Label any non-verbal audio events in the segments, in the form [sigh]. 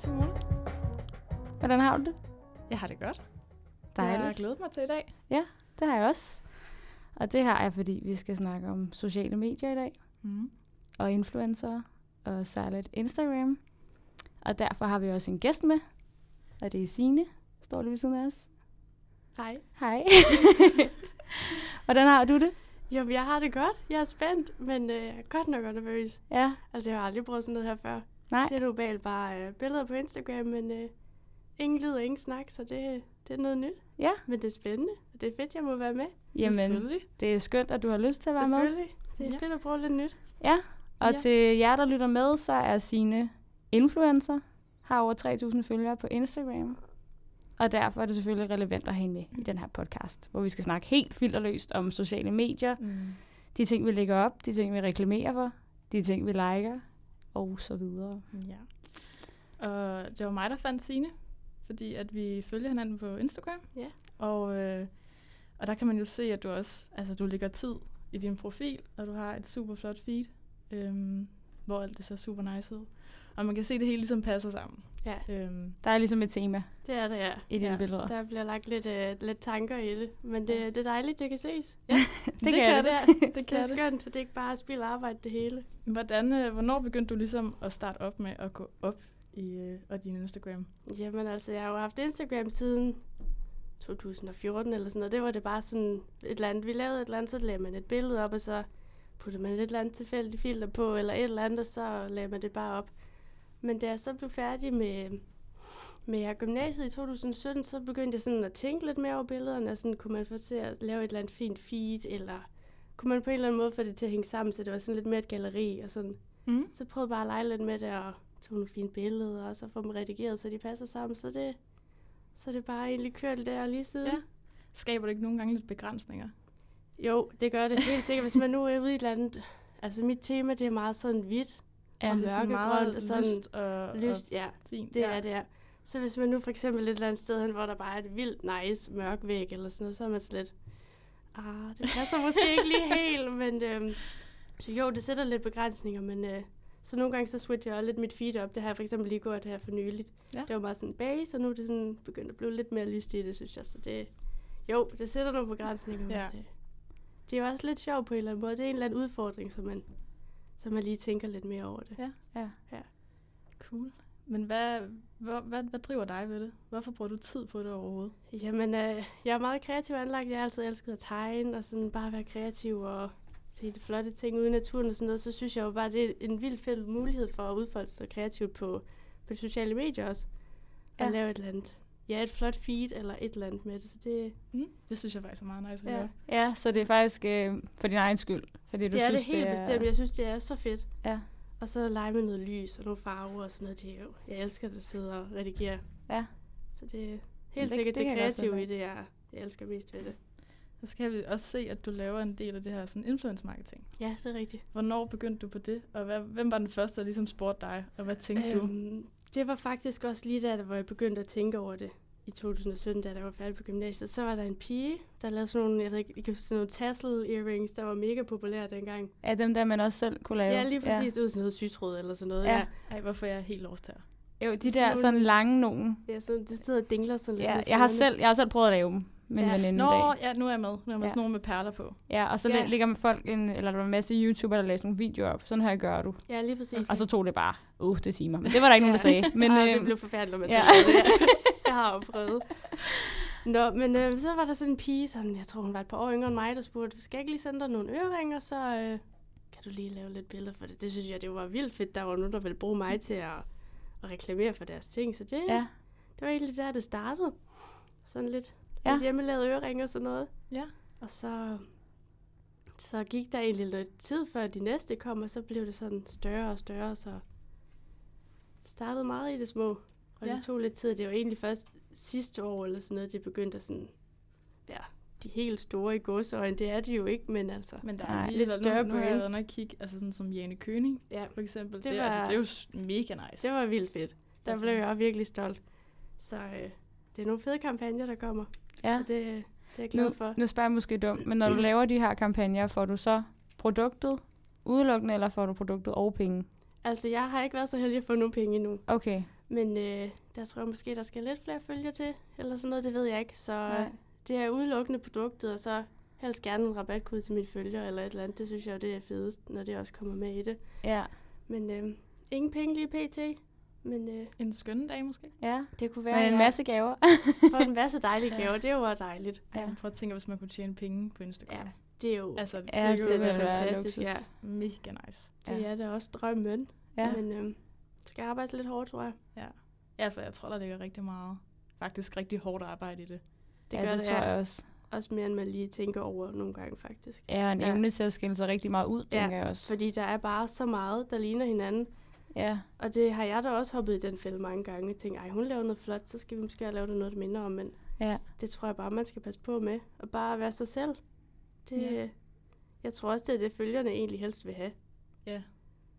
Simone. Hvordan har du det? Jeg har det godt. Dejligt. Jeg har glædet mig til i dag. Det har jeg også. Og det har jeg, fordi vi skal snakke om sociale medier i dag. Mm. Og influencer. Og særligt Instagram. Og derfor har vi også en gæst med. Og det er Signe. Står lige ved siden af os. Hej. Hej. [laughs] Hvordan har du det? Jo, jeg har det godt. Jeg er spændt, men øh, er godt nok nervøs. Ja. Altså, jeg har aldrig prøvet sådan noget her før. Nej. Det er normalt bare øh, billeder på Instagram, men øh, ingen lyd og ingen snak, så det, det er noget nyt. Ja. Men det er spændende, og det er fedt, jeg må være med. Jamen, Selvfølgelig. det er skønt, at du har lyst til at være med. Selvfølgelig. Det er Ja. fedt at prøve lidt nyt. Ja. Og Ja. til jer, der lytter med, så er Signe influencer. Har over 3.000 følgere på Instagram. Og derfor er det selvfølgelig relevant at have hende med i den her podcast, hvor vi skal snakke helt filterløst om sociale medier, Mm. de ting, vi lægger op, de ting, vi reklamerer for, de ting, vi liker, og så videre. Ja. Og det var mig, der fandt Signe, fordi at vi følger hinanden på Instagram. Ja. Og, øh, og der kan man jo se, at du også altså, du lægger tid i din profil, og du har et super flot feed, øhm, hvor alt det ser super nice ud. Og man kan se, at det hele ligesom passer sammen. Ja, Øhm, Der er ligesom et tema det er det, ja. i dine Ja. billeder. Der bliver lagt lidt, øh, lidt tanker i det, men det, det er dejligt, det kan ses. [laughs] det, kan kan det. det. Det, [laughs] det det er kan det. skønt, det er ikke bare spild arbejde det hele. Hvordan, øh, hvornår begyndte du ligesom at starte op med at gå op i øh, og din Instagram? Jamen altså, jeg har jo haft Instagram siden 2014 eller sådan noget. Det var det bare sådan et eller andet. Vi lavede et eller andet, så lagde man et billede op, og så puttede man et eller andet tilfældigt filter på, eller et eller andet, og så lagde man det bare op. Men da jeg så blev færdig med, med gymnasiet i 2017, så begyndte jeg sådan at tænke lidt mere over billederne, og sådan kunne man få til at lave et eller andet fint feed, eller kunne man på en eller anden måde få det til at hænge sammen, så det var sådan lidt mere et galleri, og sådan Mm. så prøvede jeg bare at lege lidt med det og tog nogle fine billeder, og så få dem redigeret, så de passer sammen. Så det, så det bare egentlig kørt der lige siden. Ja. Skaber det ikke nogle gange lidt begrænsninger? Jo, det gør det helt sikkert. Hvis man nu er ude i et eller andet... Altså mit tema, det er meget sådan hvidt Og er sådan mørkegrønt og sådan lyst og, lyst. og Ja, fint. det ja. er det er. Så hvis man nu for eksempel et eller andet sted hen, hvor der bare er et vildt nice mørk væg eller sådan noget, så er man så lidt... Ah, det passer måske ikke lige [laughs] helt, men... Øhm, så jo, det sætter lidt begrænsninger, men... Øh, så nogle gange så switcher jeg lidt mit feed op. Det har jeg for eksempel lige gjort her for nyligt. Ja. Det var meget sådan base, og nu er det sådan begyndt at blive lidt mere lyst i det, synes jeg. Så det, jo, det sætter nogle begrænsninger. Ja. Men det, det er jo også lidt sjovt på en eller anden måde. Det er en eller anden udfordring, så man, så man lige tænker lidt mere over det. Ja. Ja. Cool. Men hvad, hvad, hvad, hvad driver dig ved det? Hvorfor bruger du tid på det overhovedet? Jamen, øh, jeg er meget kreativ anlagt. Jeg har altid elsket at tegne, og sådan bare være kreativ og se de flotte ting ude i naturen og sådan noget. Så synes jeg jo bare, det er en vild fed mulighed for at udfolde sig kreativt på, på de sociale medier også. Ja. Ja. At lave et eller andet. Ja, et flot feed eller et eller andet med det. Så det, Mm. Det synes jeg faktisk er meget nice at ja. høre. Ja, så det er faktisk øh, for din egen skyld. Fordi du det er synes, det helt er... bestemt. Jeg synes, det er så fedt. Ja. Og så lege med noget lys og nogle farver og sådan noget. Det er jo, jeg elsker at sidde og redigere. Ja. Så det er det- helt sikkert det det, kreative i det, jeg, jeg elsker mest ved det. Så skal vi også se, at du laver en del af det her sådan influence marketing. Ja, det er rigtigt. Hvornår begyndte du på det? Og hvad, hvem var den første, der ligesom spurgte dig? Og hvad tænkte øhm. du? Det var faktisk også lige der, hvor jeg begyndte at tænke over det i 2017, da jeg var færdig på gymnasiet. Så var der en pige, der lavede sådan nogle, jeg ved ikke, I kan sådan nogle tassel earrings, der var mega populære dengang. Ja, dem der, man også selv kunne lave. Ja, lige præcis. Ja. Ud sådan noget sytråd eller sådan noget. Ja. Ja. Ej, hvorfor er jeg helt lost her? Jo, de Sådan der nogle- sådan lange nogen. Ja, så det sidder og dingler sådan lidt. Ja, med jeg har, selv, jeg har selv prøvet at lave dem med en Ja. veninde en Nå, dag. ja, nu er jeg med. Nu er jeg med Ja. sådan nogle med perler på. Ja, og så Ja. ja. ligger man folk, en, eller der var en masse YouTuber, der læste nogle videoer op. Sådan her gør du. Ja, lige præcis. Og så tog det bare, uh, det timer. Men det var der ikke nogen, der sagde. Men, [laughs] ah, øh, det blev forfærdeligt, når man ja. ja. det. [laughs] Jeg har jo prøvet. [laughs] Nå, men øh, så var der sådan en pige, sådan, jeg tror hun var et par år yngre end mig, der spurgte, skal jeg ikke lige sende dig nogle øreringer, så øh, kan du lige lave lidt billeder for det. Det synes jeg, det var vildt fedt. Der var nogen, der ville bruge mig til at, at reklamere for deres ting, så det, ja. det var egentlig der, det startede. Sådan lidt, Ja. ja. lidt hjemmelavede øreringer og sådan noget. Ja. Og så, så gik der egentlig lidt tid, før de næste kom, og så blev det sådan større og større, så det startede meget i det små. Og Ja. det tog lidt tid. Det var egentlig først sidste år eller sådan noget, det begyndte at sådan, ja, de helt store i godsøjne. Det er de jo ikke, men altså, Men der er lidt større nu, nu har jeg brands. været kigge, altså sådan som Jane Køning, ja, for eksempel. Det, Det det, altså, var- det er jo mega nice. det var vildt fedt. Der Altså- blev jeg også virkelig stolt. Så øh, det er nogle fede kampagner, der kommer, ja. og det, det er jeg glad Nu, for. nu spørger jeg måske dumt, men når du laver de her kampagner, får du så produktet udelukkende, eller får du produktet og penge? Altså, jeg har ikke været så heldig at få nogle penge endnu. Okay. Men øh, der tror jeg måske, der skal lidt flere følger til, eller sådan noget, det ved jeg ikke. Så Nej. Nej. det er udelukkende produktet, og så helst gerne en rabatkode til mine følger, eller et eller andet. Det synes jeg jo, det er fedest, når det også kommer med i det. Ja. Men øh, ingen penge lige pt. Men øh, En skøn dag måske. Ja. det kunne Men være, en at masse gaver. [laughs] får en masse dejlige Ja. gaver. Det er jo også dejligt. Ja. Ja. Prøv at tænke, hvis man kunne tjene penge på Instagram. Ja. Det er jo Altså, Ja, det, det er jo være fantastisk, luksus. ja. mega nice. Det Ja. er da også drømmen. Ja. Men øh, skal arbejde lidt hårdt, tror jeg. Ja, for jeg tror, der ligger rigtig meget, faktisk rigtig hårdt arbejde i det. Det ja, gør det det, tror ja. jeg også. Også mere, end man lige tænker over nogle gange, faktisk. Ja, en Ja. evne til at skille sig rigtig meget ud, Ja, tænker jeg også. Fordi der er bare så meget, der ligner hinanden. Ja. Og det har jeg da også hoppet i den fælde mange gange. Jeg tænker, ej, hun laver noget flot, så skal vi måske have lavet noget, der minder om. Men Ja. det tror jeg bare, man skal passe på med. Og bare være sig selv. Det, Ja. ja. Jeg tror også, det er det, følgerne egentlig helst vil have. Ja.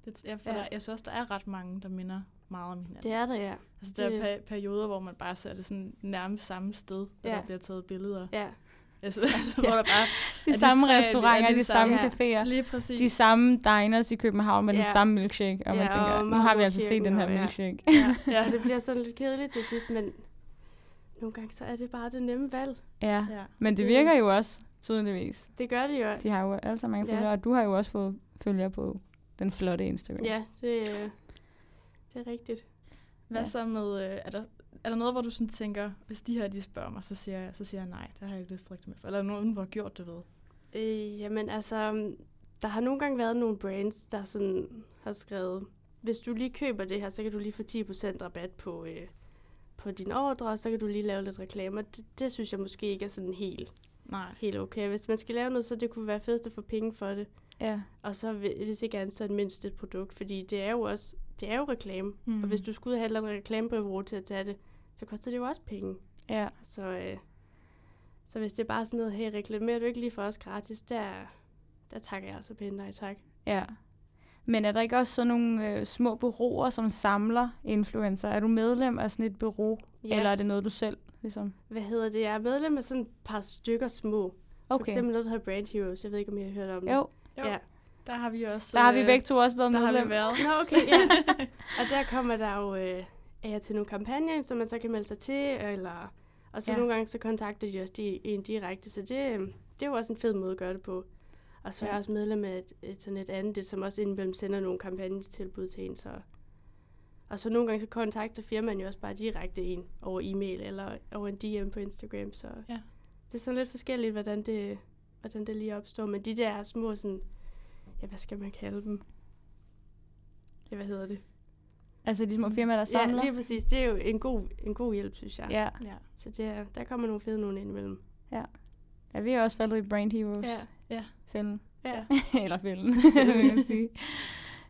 Det, jeg, for Ja. der, jeg synes også, der er ret mange, der minder meget om hinanden. Det er der, ja. altså, der det- er per- perioder, hvor man bare ser det sådan nærmest samme sted, hvor Ja. der bliver taget billeder. Ja, Jeg synes, [laughs] altså, Ja. hvor der bare [laughs] De de samme er restauranter, de de samme samme- caféer. lige præcis. De samme diners i København med den Ja. samme milkshake. Og man Ja, tænker, og nu har vi altså set den her og- ja. milkshake. Ja, [laughs] ja. og det bliver sådan lidt kedeligt til sidst, men nogle gange så er det bare det nemme valg. Ja. ja. Men det virker jo også, tydeligvis. Det gør det jo. De har jo alle sammen mange Ja. følgere, og du har jo også fået følgere på den flotte Instagram. Ja, det, øh, det er rigtigt. Hvad Ja. så med, øh, er der, er der noget, hvor du sådan tænker, hvis de her, de spørger mig, så siger jeg, så siger jeg nej, det har jeg ikke lyst til det med for. Eller er der nogen, hvor har gjort det ved? Øh, jamen altså, der har nogle gange været nogle brands, der sådan har skrevet, hvis du lige køber det her, så kan du lige få 10% rabat på, øh, på din ordre, og så kan du lige lave lidt reklamer. Det, det synes jeg måske ikke er sådan helt, Nej. helt okay. Hvis man skal lave noget, så det kunne være fedest at få penge for det. Ja. Og så hvi- hvis ikke andet, så mindst et produkt, fordi det er jo også, det er jo reklame. Mm. Og hvis du skulle have et reklamebureau til at tage det, så koster det jo også penge. ja. Så, øh, så hvis det er bare sådan noget, hey, reklamerer du ikke lige for os gratis, der, der takker jeg altså pænt nej tak. Ja. Men er der ikke også sådan nogle øh, små bureauer, som samler influencer? Er du medlem af sådan et bureau, ja. eller er det noget, du selv ligesom? Hvad hedder det? Jeg er medlem af sådan et par stykker små. Okay. For eksempel noget, der hedder Brand Heroes. Jeg ved ikke, om I har hørt om det. Jo, Jo, Ja. der har vi også... der har vi øh, begge to også været Der har vi været. Nå, okay, ja. [laughs] og der kommer der jo øh, og til nogle kampagner, som man så kan melde sig til, eller, og så Ja. ja. nogle gange så kontakter de også de, en direkte, så det, øh, det er jo også en fed måde at gøre det på. Og så er Ja. jeg også medlem af et, et, sådan et andet, det, som også indimellem sender nogle kampagnetilbud til en, så... Og så nogle gange så kontakter firmaen jo også bare direkte en over e-mail eller over en DM på Instagram, så Ja. det er sådan lidt forskelligt, hvordan det, hvordan det lige opstår. Men de der små sådan, ja, hvad skal man kalde dem? Ja, hvad hedder det? Altså de små firmaer, der samler? Ja, lige præcis. Det er jo en god, en god hjælp, synes jeg. ja. Ja. Så det er, der kommer nogle fede nogen ind imellem. ja, vi har også faldet i Brand Heroes. Ja. Ja. Fælden. Ja. [laughs] eller fælden, [laughs] vil jeg sige.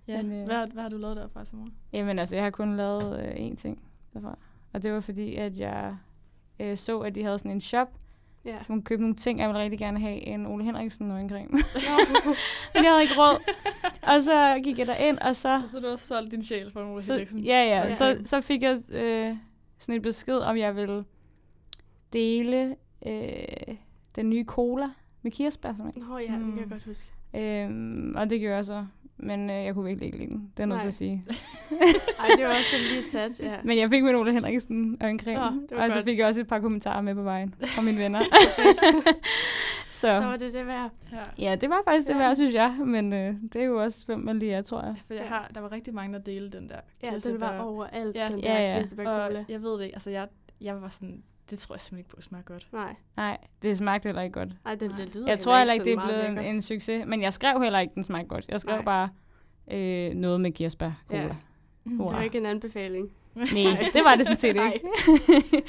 ja. Men, øh, hvad, hvad har du lavet derfra, Simone? Jamen altså, jeg har kun lavet øh, én ting derfra. Og det var fordi, at jeg øh, så, at de havde sådan en shop. Ja. Hun købte nogle ting, jeg ville rigtig gerne have. En Ole Henriksen og en creme. Men jeg havde ikke råd. Og så gik jeg derind, og så... Så du også solgt din sjæl for nogle så Henriksen. ja, ja. Så, så fik jeg øh, sådan en besked, om jeg ville dele øh, den nye cola med kirsebær. Som Nå ja, det kan jeg Mm. godt huske. øhm, og det gjorde jeg så. Men øh, jeg kunne virkelig ikke lide den. Det er noget til at sige. [laughs] Ej, det var også lige sat, ja. Men jeg fik med Ole Henriksen og en creme. Det var og så godt. fik jeg også et par kommentarer med på vejen fra mine venner. [laughs] [laughs] så Så var det det værd. Ja. ja, det var faktisk det Ja. værd, synes jeg. Men øh, det er jo også, hvem man lige er, tror jeg. For jeg Ja. har, der var rigtig mange, der delte den der Ja, den var overalt, Ja. den Ja, der ja. kirsebærcola. Og jeg ved det ikke, altså jeg, jeg var sådan, det tror jeg simpelthen ikke på, det smager godt. Nej, Nej, det smagte heller ikke godt. Ej, det, Nej. det lyder Jeg tror heller ikke, det er blevet en, en succes. Men jeg skrev heller ikke, den smagte godt. Jeg skrev Nej. bare øh, noget med kirsebær cola. Ja. Mm. Det var ikke en anbefaling. Nej, det var det sådan set [laughs] Nej. ikke.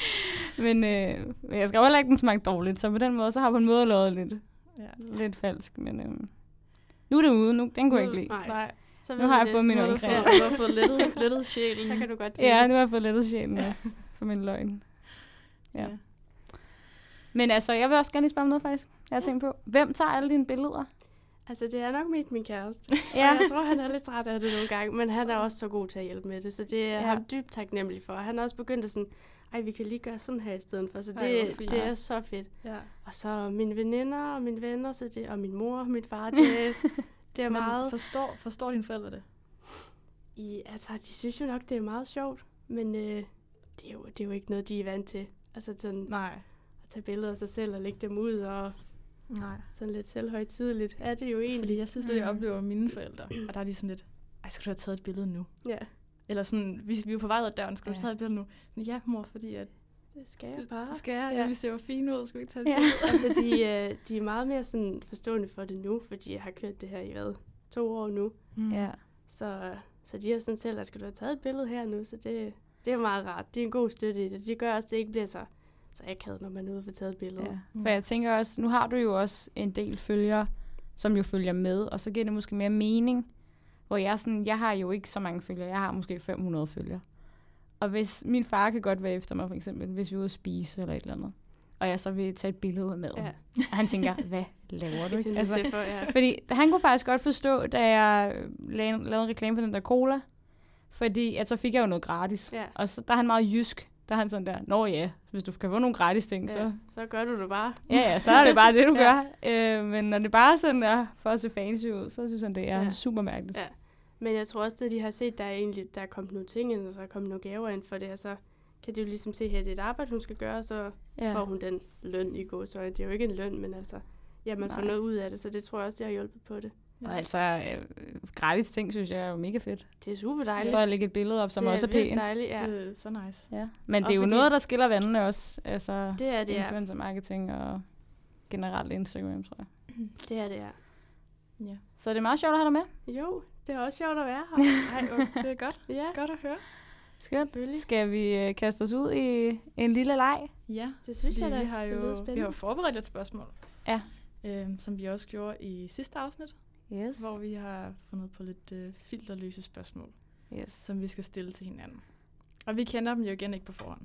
[laughs] men øh, jeg skrev heller ikke, den smagte dårligt. Så på den måde, så har på en måde lavet lidt, Ja. lidt falsk. Men øh, nu er det ude. Nu, den kunne jeg ikke lide. Nej. Nej, Så Nu har jeg det. fået min har du har fået lettet, lettet sjælen. [laughs] Så kan du godt sige Ja, nu har jeg fået lettet sjælen også for min løgn. Ja. Men altså, jeg vil også gerne lige spørge om noget faktisk. Jeg har Ja. tænkt på, hvem tager alle dine billeder? Altså, det er nok mest min kæreste. [laughs] Ja. Ja. jeg tror, han er lidt træt af det nogle gange, men han er også så god til at hjælpe med det, så det er Ja. ham dybt taknemmelig for. Han er også begyndt at sådan, ej, vi kan lige gøre sådan her i stedet for, så Ej, det, fint. det er så fedt. ja. Og så mine veninder og mine venner, så det, og min mor og min far, det, [laughs] det er Men meget... forstår, forstår dine forældre det? I, altså, de synes jo nok, det er meget sjovt, men øh, det, er jo, det er jo ikke noget, de er vant til. Altså sådan Nej. at tage billeder af sig selv og lægge dem ud, og Nej. sådan lidt selvhøjtidligt er det jo egentlig. Fordi jeg synes, at jeg Mm. oplever mine forældre, og der er de sådan lidt, ej, skal du have taget et billede nu? Ja, Eller sådan, hvis vi er på vej ud af døren, skal du Ja. have taget et billede nu? Sådan, ja, mor, fordi at det skal jeg det, bare. det skal jeg. Ja. Vi ser jo fine ud, skal vi ikke tage et Ja. billede? altså, de, [laughs] øh, de er meget mere sådan forstående for det nu, fordi jeg har kørt det her i hvad? To år nu. Mm. Ja. Så, så de har sådan selv, at skal du have taget et billede her nu? Så det, det er meget rart. Det er en god støtte i det. Det gør også, at det ikke bliver så, så akavet, når man er ude og få taget et billede. Ja. Mm. For jeg tænker også, nu har du jo også en del følgere, som jo følger med, og så giver det måske mere mening. Hvor jeg sådan, jeg har jo ikke så mange følgere, jeg har måske 500 følgere. Og hvis min far kan godt være efter mig, for eksempel, hvis vi er ude at spise eller et eller andet, og jeg så vil tage et billede af maden, Ja. og han tænker, [laughs] hvad laver du? Det Ikke? altså, for, ja. Fordi han kunne faktisk godt forstå, da jeg lavede, lavede en reklame for den der cola, fordi at så fik jeg jo noget gratis. Ja. Og så der er han meget jysk. Der er han sådan der, nå ja, hvis du kan få nogle gratis ting, så ja. Så gør du det bare. Ja, ja, så er det bare det, du [laughs] Ja. gør. Øh, men når det bare sådan er for at se fancy ud, så synes han, det er Ja. super mærkeligt. Ja. Men jeg tror også, at de har set, der er egentlig der er kommet nogle ting ind, og der er kommet nogle gaver ind for det, og så kan de jo ligesom se, at det er et arbejde, hun skal gøre, og så ja. får hun den løn i går. Så det er jo ikke en løn, men altså, ja, man får Nej. noget ud af det, så det tror jeg også, det har hjulpet på det. Og altså, øh, gratis ting, synes jeg er jo mega fedt. Det er super dejligt. For at lægge et billede op, som det også er pænt. dejligt, ja. Det er så nice. Ja. Men Og det er jo fordi- noget, der skiller vandene også. Altså, Det er det, ja. influencer marketing og generelt Instagram, tror jeg. [clears throat] Det er det, ja. Ja. Så det er meget sjovt at have dig med. Jo, det er også sjovt at være her. [laughs] Ej, det er godt. ja, Godt at høre. Skønt. Skal vi øh, kaste os ud i en lille leg? Ja, Det synes jeg da. vi har det jo vi har forberedt et spørgsmål. Ja. Øhm, som vi også gjorde i sidste afsnit, Yes. hvor vi har fundet på lidt øh, filterløse spørgsmål, yes. som vi skal stille til hinanden. Og vi kender dem jo igen ikke på forhånd.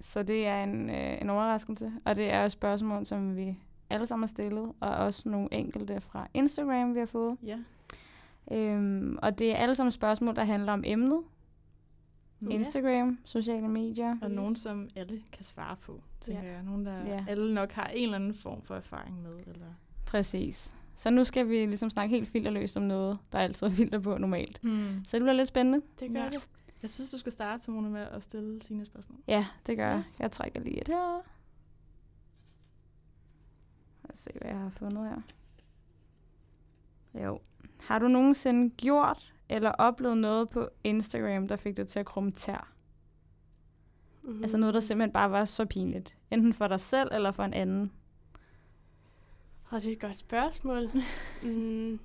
Så det er en, øh, en overraskelse, og det er et spørgsmål, som vi alle sammen har stillet, og også nogle enkelte fra Instagram, vi har fået. Ja. Øhm, og det er alle sammen spørgsmål, der handler om emnet. Ja. Instagram, sociale medier. Og Yes. nogen, som alle kan svare på, tænker Ja. jeg. Nogen, der Ja. alle nok har en eller anden form for erfaring med. Eller... Præcis. Så nu skal vi ligesom snakke helt filterløst om noget, der altid er filter på normalt. Hmm. Så det bliver lidt spændende. Det gør Ja. det. Jeg synes, du skal starte, Simone, med at stille sine spørgsmål. Ja, det gør jeg. Yes. Jeg trækker lige et her. Lad os se, hvad jeg har fundet her. Jo. Har du nogensinde gjort eller oplevet noget på Instagram, der fik dig til at krumme tær? Mm. Altså noget, der simpelthen bare var så pinligt. Enten for dig selv eller for en anden. Og det er et godt spørgsmål. [laughs] mm,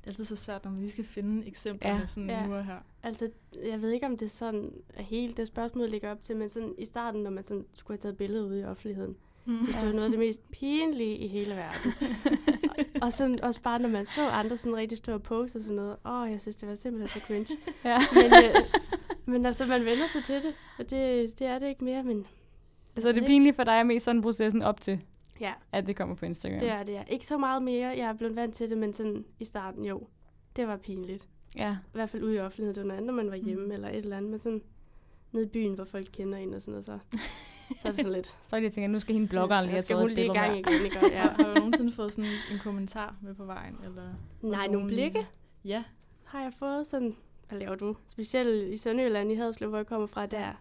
Det er altid så svært, når man lige skal finde eksempler Ja. sådan Ja. nu og her. altså, jeg ved ikke, om det sådan er helt det spørgsmål ligger op til, men sådan i starten, når man sådan skulle have taget billeder ud i offentligheden, Mm. det var noget af det mest pinlige i hele verden. og, [laughs] og sådan også bare, når man så andre sådan rigtig stå og pose og sådan noget. Åh, oh, jeg synes, det var simpelthen så cringe. Ja. men, øh, [laughs] men altså, man vender sig til det, og det, det er det ikke mere, men Så er det pinligt for dig er mest sådan processen op til, ja, at det kommer på Instagram. det er det. Er. Ikke så meget mere, jeg er blevet vant til det, men sådan i starten, jo, det var pinligt. Ja. I hvert fald ude i offentligheden, det var noget andet, når man var hjemme Mm. eller et eller andet, men sådan nede i byen, hvor folk kender en og sådan noget, så, [laughs] så er det sådan lidt. Så er det, jeg tænker, nu skal hende bloggeren lige ja, have skal taget hun lige i gang her. igen, ikke? Ja. [laughs] Ja. Har du nogensinde fået sådan en kommentar med på vejen? Eller Nej, nogle blikke Ja. har jeg fået sådan, hvad laver du? Specielt i Sønderjylland i Haderslev, hvor jeg kommer fra, der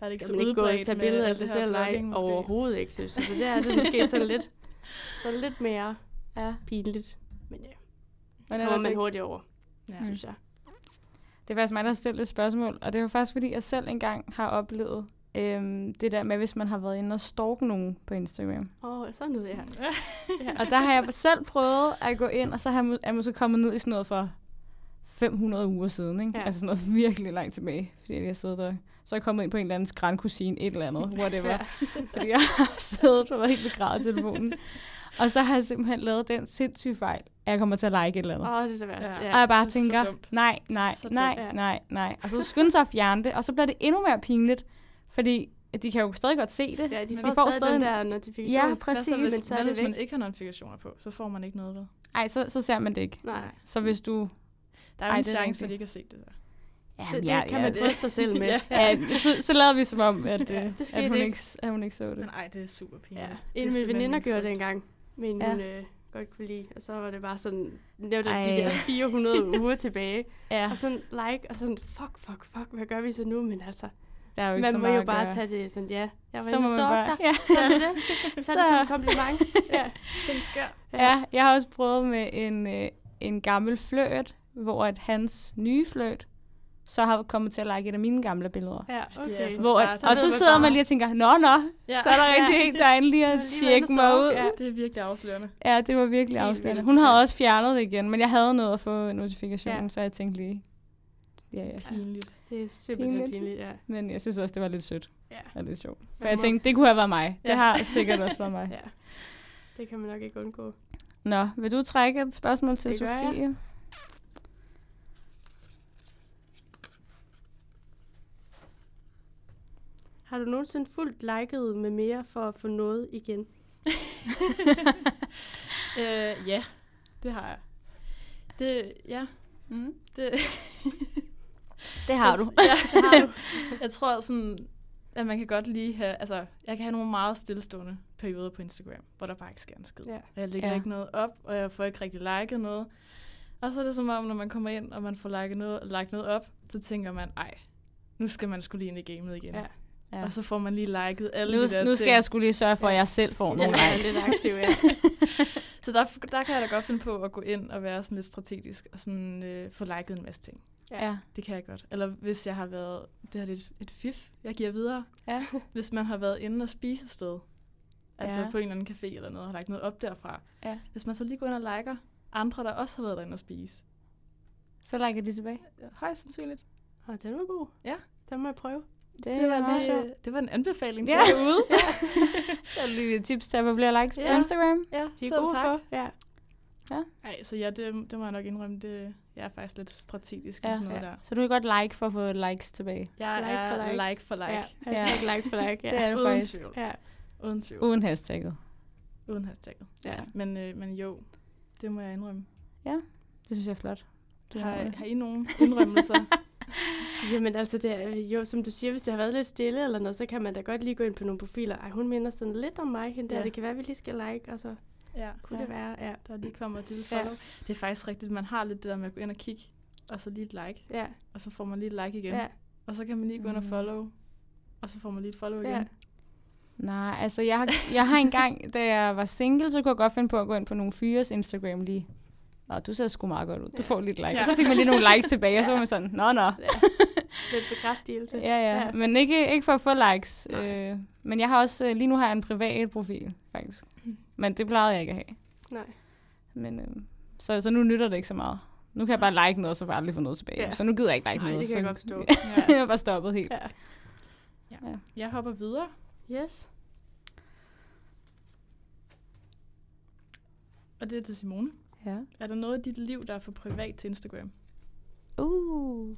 Der er det ikke skal så man ikke gå og tage billeder af sig det selv, nej, overhovedet ikke, synes jeg. Så det er det måske sådan lidt, [laughs] sådan lidt mere Ja. pinligt. Men ja, Men kommer ellers man ikke. hurtigt over, Ja. synes jeg. Det er faktisk mig, der har stillet et spørgsmål, og det var faktisk, fordi jeg selv engang har oplevet øhm, det der med, hvis man har været inde og stalke nogen på Instagram. Åh, oh, sådan noget, ja. [laughs] ja. Og der har jeg selv prøvet at gå ind, og så har jeg, må- er jeg måske kommet ned i sådan noget for 500 uger siden, ikke? Ja. Altså sådan noget virkelig langt tilbage, fordi jeg har siddet der. Så er jeg kommet ind på en eller anden grandkusine, et eller andet, [laughs] whatever. Ja. fordi jeg har siddet og været helt begravet i telefonen. Og så har jeg simpelthen lavet den sindssyge fejl, at jeg kommer til at like et eller andet. Åh, oh, det er det værste. Ja. Og jeg bare er tænker, nej, nej, Så nej, dumt. nej, nej. Og så skynder sig at fjerne det, og så bliver det endnu mere pinligt, fordi de kan jo stadig godt se det. Ja, de Men får, de får stadig, stadig den en- der notifikation. Ja, Hvad præcis. så, hvis, Men så hvis man ikke har notifikationer på? Så får man ikke noget, vel? Ej, så, så ser man det ikke. Nej, Så hvis du... Der er jo Ej, en chance for, at de ikke har set det der. Ja, det, det kan man trøste sig selv med. [laughs] Ja. Ja, så, så lader vi som om, at, Ja, ja, det at, hun ikke. ikke, at hun ikke så det. Men ej, det er super pinligt. Ja. Det En af mine veninder gjorde det engang. Men Ja. hun, øh, godt kunne lide. Og så var det bare sådan, det var de der 400 [laughs] uger tilbage. Ja, Og sådan like, og sådan, fuck, fuck, fuck, hvad gør vi så nu? Men altså, der er jo ikke man så må meget jo bare gøre. tage det sådan, ja, jeg var så inde og man stå op bare, der. ja. [laughs] Så er det det. Så er det sådan en kompliment. Ja. Sådan skør. Ja, jeg har også prøvet med en, øh, en gammel fløjt, hvor at hans nye fløjt så har kommet til at like et af mine gamle billeder. Ja, det er okay. altså Hvor, at, Så og så sidder man lige og tænker, nå, nå, Ja. så er der Ja. rigtig en, der er Du at lige tjekke mig ud. ja. Det er virkelig afslørende. Ja, det var virkelig afslørende. Hun havde ja. også fjernet det igen, men jeg havde noget at få notifikationen, Ja. så jeg tænkte lige, ja, ja. Pinligt. Det er simpelthen Pinligt. pinligt, ja. Men jeg synes også, det var lidt sødt Ja. og lidt sjovt. For jeg tænkte, det kunne have været mig. Det Ja. har sikkert også været mig. [laughs] ja. Det kan man nok ikke undgå. Nå, vil du trække et spørgsmål til Det gør jeg. Sofie? Har du nogensinde fuldt liket med mere for at få noget igen? [laughs] Øh, ja, det har jeg. Det, ja, Mm. det, Det har du. Ja, [laughs] Det har du. jeg tror sådan, at man kan godt lige have, altså, jeg kan have nogle meget stillestående perioder på Instagram, hvor der bare ikke sker en skid. Ja. Jeg lægger Ja. ikke noget op, og jeg får ikke rigtig liket noget. Og så er det som om, når man kommer ind, og man får liket noget, lagt noget op, så tænker man, ej, nu skal man skulle lige ind i gamet igen. Ja. Ja. Og så får man lige liket alle Nu, de der nu skal ting. jeg skulle lige sørge for, at jeg selv får Ja, nogle er likes. lidt aktiv, ja. [laughs] Så der, der kan jeg da godt finde på at gå ind og være sådan lidt strategisk, og sådan øh, få liket en masse ting. Ja. Det kan jeg godt. Eller hvis jeg har været, det her er et, et fif, jeg giver videre. Ja. Hvis man har været inde og spise et sted, altså Ja. på en eller anden café eller noget, og har lagt noget op derfra. Ja. Hvis man så lige går ind og liker andre, der også har været derinde og spise. Så liker de tilbage. Højst sandsynligt. Og den var god. Ja. Den må jeg prøve. Det, Det var, meget lige, det var en anbefaling Ja. til ja. derude. [laughs] Så er det lige et tips til at få flere likes på Ja. Instagram. Ja, De er gode tak. for. Ja. Ej, så ja, det, det må jeg nok indrømme, det, jeg er faktisk lidt strategisk med Ja. sådan noget der. Så du kan godt like for at få likes tilbage. Jeg Like er for like. like for like. ja. Hashtag like for like. [laughs] Ja. Det er du Uden faktisk. tvivl. Ja. Uden tvivl. Uden hashtagget. Uden hashtagget. ja. Men, øh, men jo, det må jeg indrømme. Det synes jeg er flot. Du Har, har- har I nogen indrømmelser? [laughs] [laughs] Jamen altså, det er, jo, som du siger, hvis det har været lidt stille eller noget, så kan man da godt lige gå ind på nogle profiler. Ej, hun minder sådan lidt om mig, hende der. Ja. Det kan være, vi lige skal like, og så ja. kunne Ja. det være, ja. Der lige kommer et lille Ja. follow. Det er faktisk rigtigt, man har lidt det der med at gå ind og kigge, og så lige et like, Ja, og så får man lige et like igen. ja, Og så kan man lige gå ind og Mm. follow, og så får man lige et follow ja. igen. Nej, altså jeg har, jeg har engang, da jeg var single, så kunne jeg godt finde på at gå ind på nogle fyres Instagram lige. Nå, du ser sgu meget godt ud. Du Ja. får lidt like. Ja. Og så fik man lige nogle likes tilbage, og så [laughs] var man sådan, nå, nå. ja. Lidt bekræftelse. Ja, ja. Ja. Men ikke, ikke for at få likes. Nej. Øh, men jeg har også, øh, lige nu har jeg en privat profil, faktisk. Men det plejede jeg ikke at have. Nej. Men, øh, så, så nu nytter det ikke så meget. Nu kan jeg bare like noget, så får jeg aldrig få noget tilbage. Ja. Så nu gider jeg ikke like Nej, noget. det kan jeg så, godt forstå. [laughs] Ja. jeg er bare stoppet helt. Ja. Jeg hopper videre. Yes. Og det er til Simone. Ja. Er der noget i dit liv, der er for privat til Instagram? Uh.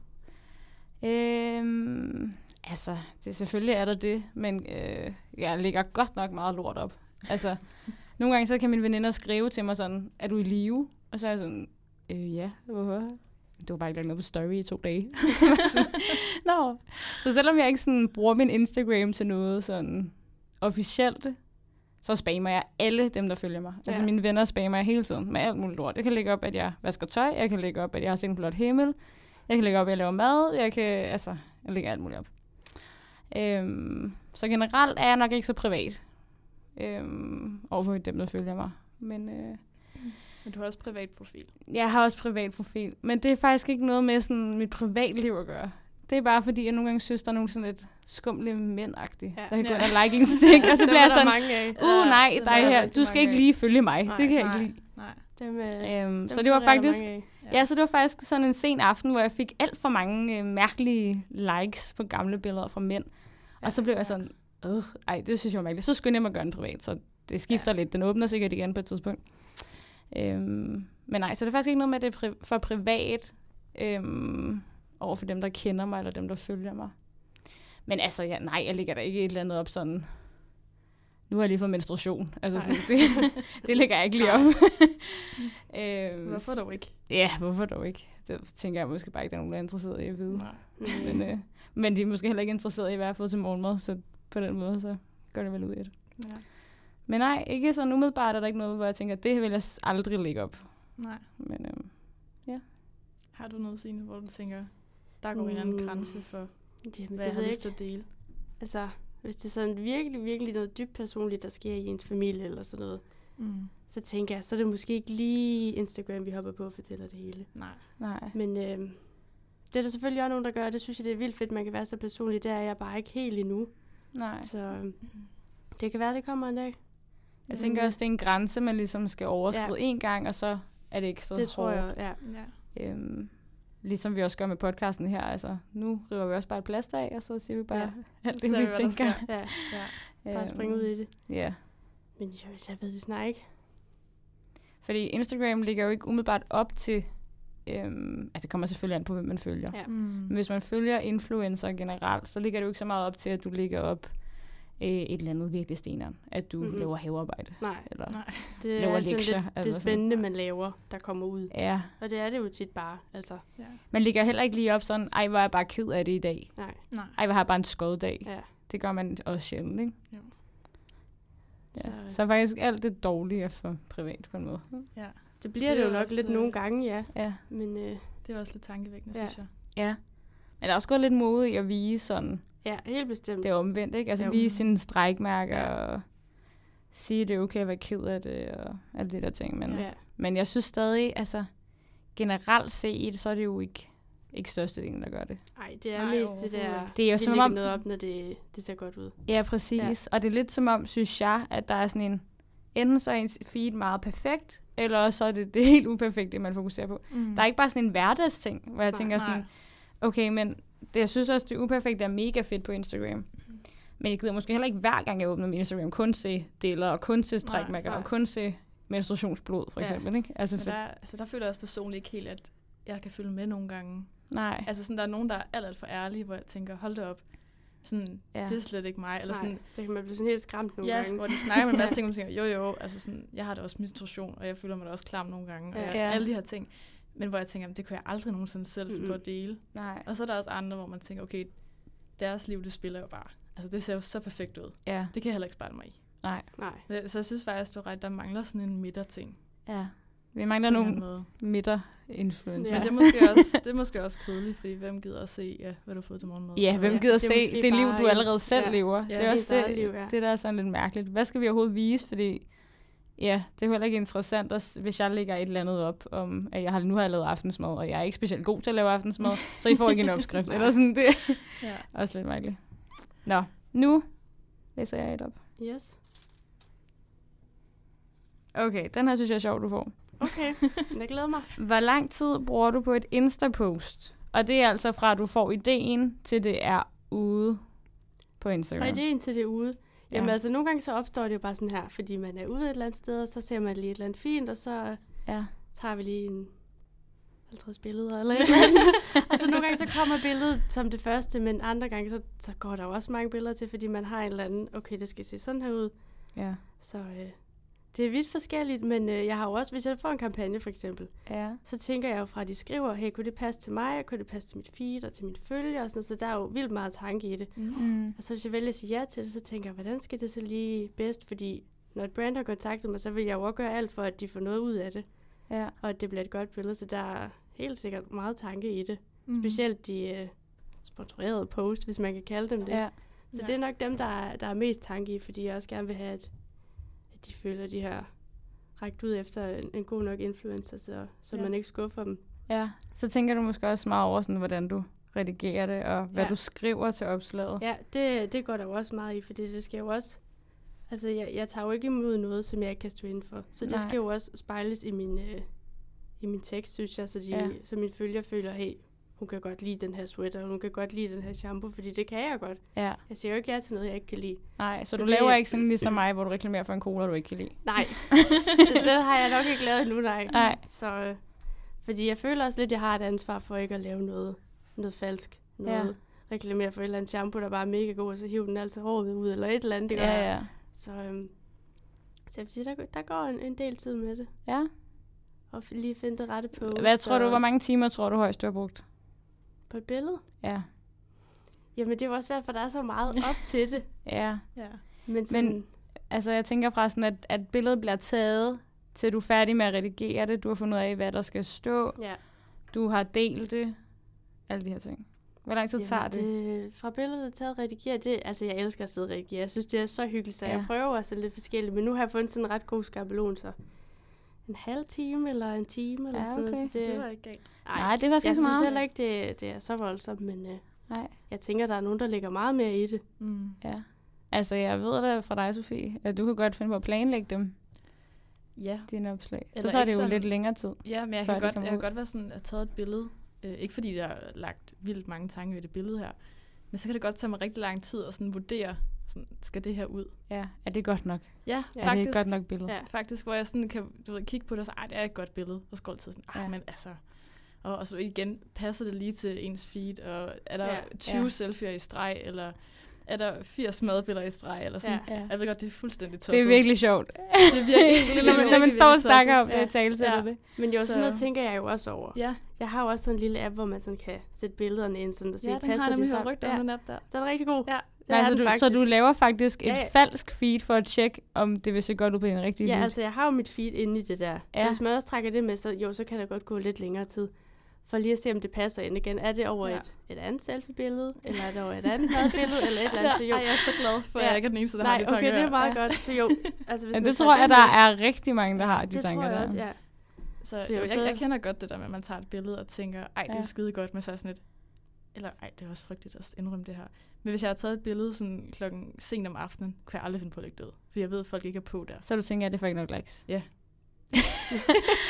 Øhm, altså, det, selvfølgelig er der det, men øh, jeg lægger godt nok meget lort op. Altså, [laughs] nogle gange så kan mine veninder skrive til mig sådan, er du i live? Og så er jeg sådan, øh, ja, hvorfor? Det var bare ikke lagt noget på story i to dage. [laughs] Nå. Så selvom jeg ikke sådan bruger min Instagram til noget sådan officielt, så spammer jeg alle dem, der følger mig. Ja. Altså Ja. mine venner spammer jeg hele tiden med alt muligt lort. Jeg kan lægge op, at jeg vasker tøj. Jeg kan lægge op, at jeg har set en flot himmel. Jeg kan lægge op, at jeg laver mad. Jeg kan, altså, jeg lægger alt muligt op. Øhm, så generelt er jeg nok ikke så privat øhm, overfor dem, der følger mig. Men øh, Men du har også privat profil. jeg har også privat profil. Men det er faktisk ikke noget med sådan mit privatliv at gøre. Det er bare fordi, jeg nogle gange synes, der er nogle sådan lidt skumle mænd ja. Ja. der kan gå Ja. ind og like ens ting. og så [laughs] bliver er jeg der sådan, mange af. uh nej, det dig er her, du skal ikke lige følge mig. Nej, det kan jeg nej, ikke lide. Nej. Dem, øh, Øhm, dem så det var faktisk. Ja. Ja, så det var faktisk sådan en sen aften, hvor jeg fik alt for mange øh, mærkelige likes på gamle billeder fra mænd. Ja, og så blev jeg sådan, øh, ej, det synes jeg var mærkeligt. Så skyndte jeg mig at gøre den privat, så det skifter ja. lidt. Den åbner sikkert igen på et tidspunkt. Øhm, men nej, så det er faktisk ikke noget med, at det er pri- for privat øhm, over for dem, der kender mig, eller dem, der følger mig. Men altså, ja, nej, jeg lægger der ikke et eller andet op sådan, nu har jeg lige fået menstruation. Altså, sådan, det, [laughs] det lægger jeg ikke lige op. [laughs] øhm, Hvorfor dog ikke? Ja, hvorfor dog ikke? Det tænker jeg måske bare ikke, der er nogen, der er interesseret i at vide. Nej. Men, øh, men de er måske heller ikke interesseret i, hvad jeg har fået til morgenmad, så på den måde, så går det vel ud i det. Ja. Men nej, ikke sådan umiddelbart er der ikke noget, hvor jeg tænker, det vil jeg aldrig lægge op. Nej. Men øhm, Har du noget, Signe, hvor du tænker, der går en eller anden Mm. grænse for, Jamen, hvad det jeg har lyst til at dele? Altså, hvis det er sådan virkelig, virkelig noget dybt personligt, der sker i ens familie eller sådan noget, Mm. så tænker jeg, så er det måske ikke lige Instagram, vi hopper på og fortæller det hele. Nej. nej. Men øh, det er der selvfølgelig også nogen, der gør, og det synes jeg, det er vildt fedt, man kan være så personlig. Det er jeg bare ikke helt endnu. nej. Så øh, det kan være, det kommer en dag. Jeg tænker også, det er en grænse, man ligesom skal overskride Ja. én gang, og så er det ikke så Det tror hårdt. jeg, ja. Ja. Øhm, ligesom vi også gør med podcasten her. Altså, nu river vi også bare et plaster af, og så siger vi bare Ja. [laughs] alt det, Så vi tænker. ja. Ja. Bare springe ud i det. Ja. Men jo, jeg ved det snart ikke. Fordi Instagram ligger jo ikke umiddelbart op til... Øhm, altså, det kommer selvfølgelig an på, hvem man følger. Ja. Mm. Men hvis man følger influencer generelt, så ligger det jo ikke så meget op til, at du ligger op øh, et eller andet virkelig steneren. At du Mhm. mm-hmm. laver havearbejde. Nej, Eller, Nej. det er Laver altid lektier, lidt altså det sådan. spændende, man laver, der kommer ud. Ja, Og det er det jo tit bare, altså. Ja. man ligger heller ikke lige op sådan, ej, hvor er jeg bare ked af det i dag. Nej, Nej. Ej, hvor har jeg bare en skoddag. ja. Det gør man også sjældent, ikke? Jo. Ja. Så- Så, så faktisk alt det dårlige er for privat på en måde. Ja. Det bliver Det det, jo nok også, lidt øh, nogle gange, ja. Ja. Men øh, Det er også lidt tankevækkende, Ja. synes jeg. Ja. Men der er også gået lidt mode i at vise sådan, ja, helt bestemt. det er omvendt, ikke? Altså Jo. vise sine strækmærker Ja. og sige, det er okay at være ked af det og alt det der ting. Men, Ja. men jeg synes stadig, altså generelt set, så er det jo ikke, ikke størstedelen, der gør det. Nej, det er Nej, mest det der, Det er jo vi som om, noget op, når det, det ser godt ud. ja præcis, ja. og det er lidt som om, synes jeg, at der er sådan en, enten så er ens feed meget perfekt, eller også så er det [laughs] det helt uperfekte, man fokuserer på. Mm. Der er ikke bare sådan en hverdagsting, hvor jeg Nej, tænker sådan, Nej. okay, men det, jeg synes også, det uperfekte er mega fedt på Instagram. Men jeg gider måske heller ikke hver gang, jeg åbner min Instagram, kun se deler, og kun se strækmærker, og kun se menstruationsblod, for Ja. eksempel. Ikke? Altså, Men der, altså, der føler jeg også personligt ikke helt, at jeg kan følge med nogle gange. nej. Altså sådan, der er nogen, der er alt, alt for ærlige, hvor jeg tænker, hold det op. Sådan, Ja. ja. det er slet ikke mig. Eller Nej, sådan, det kan man blive sådan helt skræmt nogle ja, gange. hvor de snakker med en masse ting, og [laughs] man tænker, jo jo, altså sådan, jeg har da også menstruation, og jeg føler mig da også klam nogle gange, og Ja. jeg, Ja. alle de her ting. Men hvor jeg tænker, det kunne jeg aldrig nogensinde selv finde på at dele. nej. Og så er der også andre, hvor man tænker, okay, deres liv, det spiller jo bare. Altså, det ser jo så perfekt ud. Ja, Det kan jeg heller ikke spejle mig i. nej. Nej. Det- Så jeg synes faktisk, du har ret, der mangler sådan en midterting. Ja. Vi mangler nogle anden måde. midter-influencer. Men Ja. det er, måske [laughs] også, det er måske også kedeligt, fordi hvem gider at se, ja, hvad du har fået til morgenmad? Ja, hvem Ja, gider det er se måske det liv, du allerede ens- selv ja. lever? Ja, det er også ens eget det, liv, ja. det, der er sådan lidt mærkeligt. Hvad skal vi overhovedet vise? Fordi ja, det er jo heller ikke interessant, at, hvis jeg lægger et eller andet op om, at jeg har, nu har jeg lavet aftensmad, og jeg er ikke specielt god til at lave aftensmad, så I får ikke en [laughs] opskrift. Eller sådan, det [laughs] Ja. også lidt mærkeligt. Nå, nu læser jeg et op. Yes. Okay, den her synes jeg er sjov, du får. Okay, [laughs] jeg glæder mig. Hvor lang tid bruger du på et Insta-post? Og det er altså fra, at du får ideen, til det er ude på Instagram. Og ideen til det er ude. Ja. Jamen altså, nogle gange så opstår det jo bare sådan her, fordi man er ude et eller andet sted, og så ser man lige et eller andet fint, og så Ja. tager vi lige en 50 billeder eller et eller andet. og [laughs] så nogle gange så kommer billedet som det første, men andre gange så, så går der jo også mange billeder til, fordi man har en eller anden, okay, det skal se sådan her ud. Ja. Så øh, det er vidt forskelligt, men øh, jeg har jo også, hvis jeg får en kampagne for eksempel, Ja. så tænker jeg jo fra, at de skriver, hey, kunne det passe til mig, kunne det passe til mit feed og til mine følgere, og sådan, så der er jo vildt meget tanke i det. Mm. Og så hvis jeg vælger at sige ja til det, så tænker jeg, hvordan skal det så lige bedst? Fordi når et brand har kontaktet mig, så vil jeg jo også gøre alt for, at de får noget ud af det. Ja. Og at det bliver et godt billede, så der er helt sikkert meget tanke i det. Mm. Specielt de øh, sponsorerede post, hvis man kan kalde dem det. Ja. Så Ja. det er nok dem, der er, der er mest tanke i, fordi jeg også gerne vil have, at de føler, de har rækket ud efter en, en god nok influencer, så, så Ja. man ikke skuffer dem. Ja, så tænker du måske også meget over, sådan, hvordan du redigerer det, og hvad Ja. du skriver til opslaget. Ja, det, det går der jo også meget i, fordi det skal jo også... Altså, jeg, jeg tager jo ikke imod noget, som jeg ikke kan stå inden for. Så det Nej. skal jo også spejles i min, øh, i min tekst, synes jeg, så, de, ja. så mine følger føler, hey, hun kan godt lide den her sweater, hun kan godt lide den her shampoo, fordi det kan jeg godt. Ja, Jeg siger jo ikke ja til noget, jeg ikke kan lide. nej, så, Så du det- laver ikke sådan ligesom mig, hvor du reklamerer for en cola, du ikke kan lide. Nej, [laughs] det, det har jeg nok ikke lavet endnu, nej. Nej. Så, øh, fordi jeg føler også lidt, at jeg har et ansvar for ikke at lave noget, noget falsk. Noget Ja. reklamere for et eller andet shampoo, der bare er mega god, og så hive den altså håret ud, eller et eller andet. Det Ja, ja. Så, øhm, så jeg vil sige, der, der går en, en del tid med det. ja. Og lige finde det rette på. Hvad tror du, hvor mange timer tror du højst, du har brugt? På et billede? Ja. Jamen, det er jo også svært, for der er så meget [laughs] op til det. Ja. Ja. Men, sådan, Men- Altså, jeg tænker fra sådan, at, at billedet bliver taget, til du er færdig med at redigere det. Du har fundet ud af, hvad der skal stå. Ja. Du har delt det. Alle de her ting. Hvor lang tid tager det? det? Fra billedet til at redigere, det, altså jeg elsker at sidde og redigere. Jeg synes, det er så hyggeligt, så Ja. ja. jeg prøver også lidt forskelligt. Men nu har jeg fundet sådan en ret god skabelon, så en halv time eller en time eller Ja, sådan noget. okay. Så det, Det var ikke galt. Nej, det var sgu jeg ikke så synes meget. heller ikke, det, det er så voldsomt, men øh, Nej. jeg tænker, der er nogen, der lægger meget mere i det. Mm. Ja. Altså, jeg ved da fra dig, Sofie, at du kan godt finde på at planlægge dem, Ja. dine opslag. Så Eller tager det jo sådan- lidt længere tid. Ja, men jeg kan, godt, jeg kan godt være sådan, at taget et billede. Øh, ikke fordi der er lagt vildt mange tanker i det billede her. Men så kan det godt tage mig rigtig lang tid at sådan vurdere, sådan, skal det her ud? Ja, er det godt nok? Ja, Ja, Er faktisk. det et godt nok billede? Ja. Faktisk, hvor jeg sådan kan du ved, kigge på det og så, ej, det er et godt billede. Og så går det til sådan, ej, Ja. ja. men altså... Og, og så igen, passer det lige til ens feed, og er der Ja. ja. 20 Ja. ja. selfies i streg, eller er der 80 madbilleder i streg, eller sådan. Ja. Ja. Jeg ved godt, det er fuldstændig tosset. Det er virkelig sjovt. det er virkelig, [laughs] når, man, når man står og snakker om det, Ja. ja. tale til Ja. det. Men jo, Så- sådan noget tænker jeg jo også over. Ja, Jeg har jo også sådan en lille app, hvor man sådan kan sætte billederne ind, sådan at se, ja den passer har jeg de nemlig så? hørt rygter ja, om den app der. den er rigtig god. Ja. Det er altså, den du, så du laver faktisk et Ja, ja, ja. ja. falsk feed for at tjekke, om det vil se godt ud på din rigtige Ja, feed. altså jeg har jo mit feed inde i det der. Ja. Ja. Så hvis man også trækker det med, så jo, så kan der godt gå lidt længere tid. For lige at se, om det passer ind igen. Er det over Ja. ja. et, et andet selfie-billede, eller er det over et andet madbillede, eller et eller andet? [laughs] Så jo, Ej, jeg er så glad for, at Ja. jeg ikke er den eneste, der har Nej, de tanker okay, det er meget ja. godt. Så jo, altså hvis ja, det tror jeg, med- der er rigtig mange, der har de det tanker tror jeg der. også, ja. Så, Så jo, jeg, så- jeg kender godt det der med, at man tager et billede og tænker, ej, det er Ja. skide godt, men så er sådan lidt, eller ej, det er også frygteligt at indrømme det her. Men hvis jeg har taget et billede sådan klokken sent om aftenen, kunne jeg aldrig finde på at lægge det ud. For jeg ved, at folk ikke er på der. Så du tænker, at det får ikke nok likes. [laughs]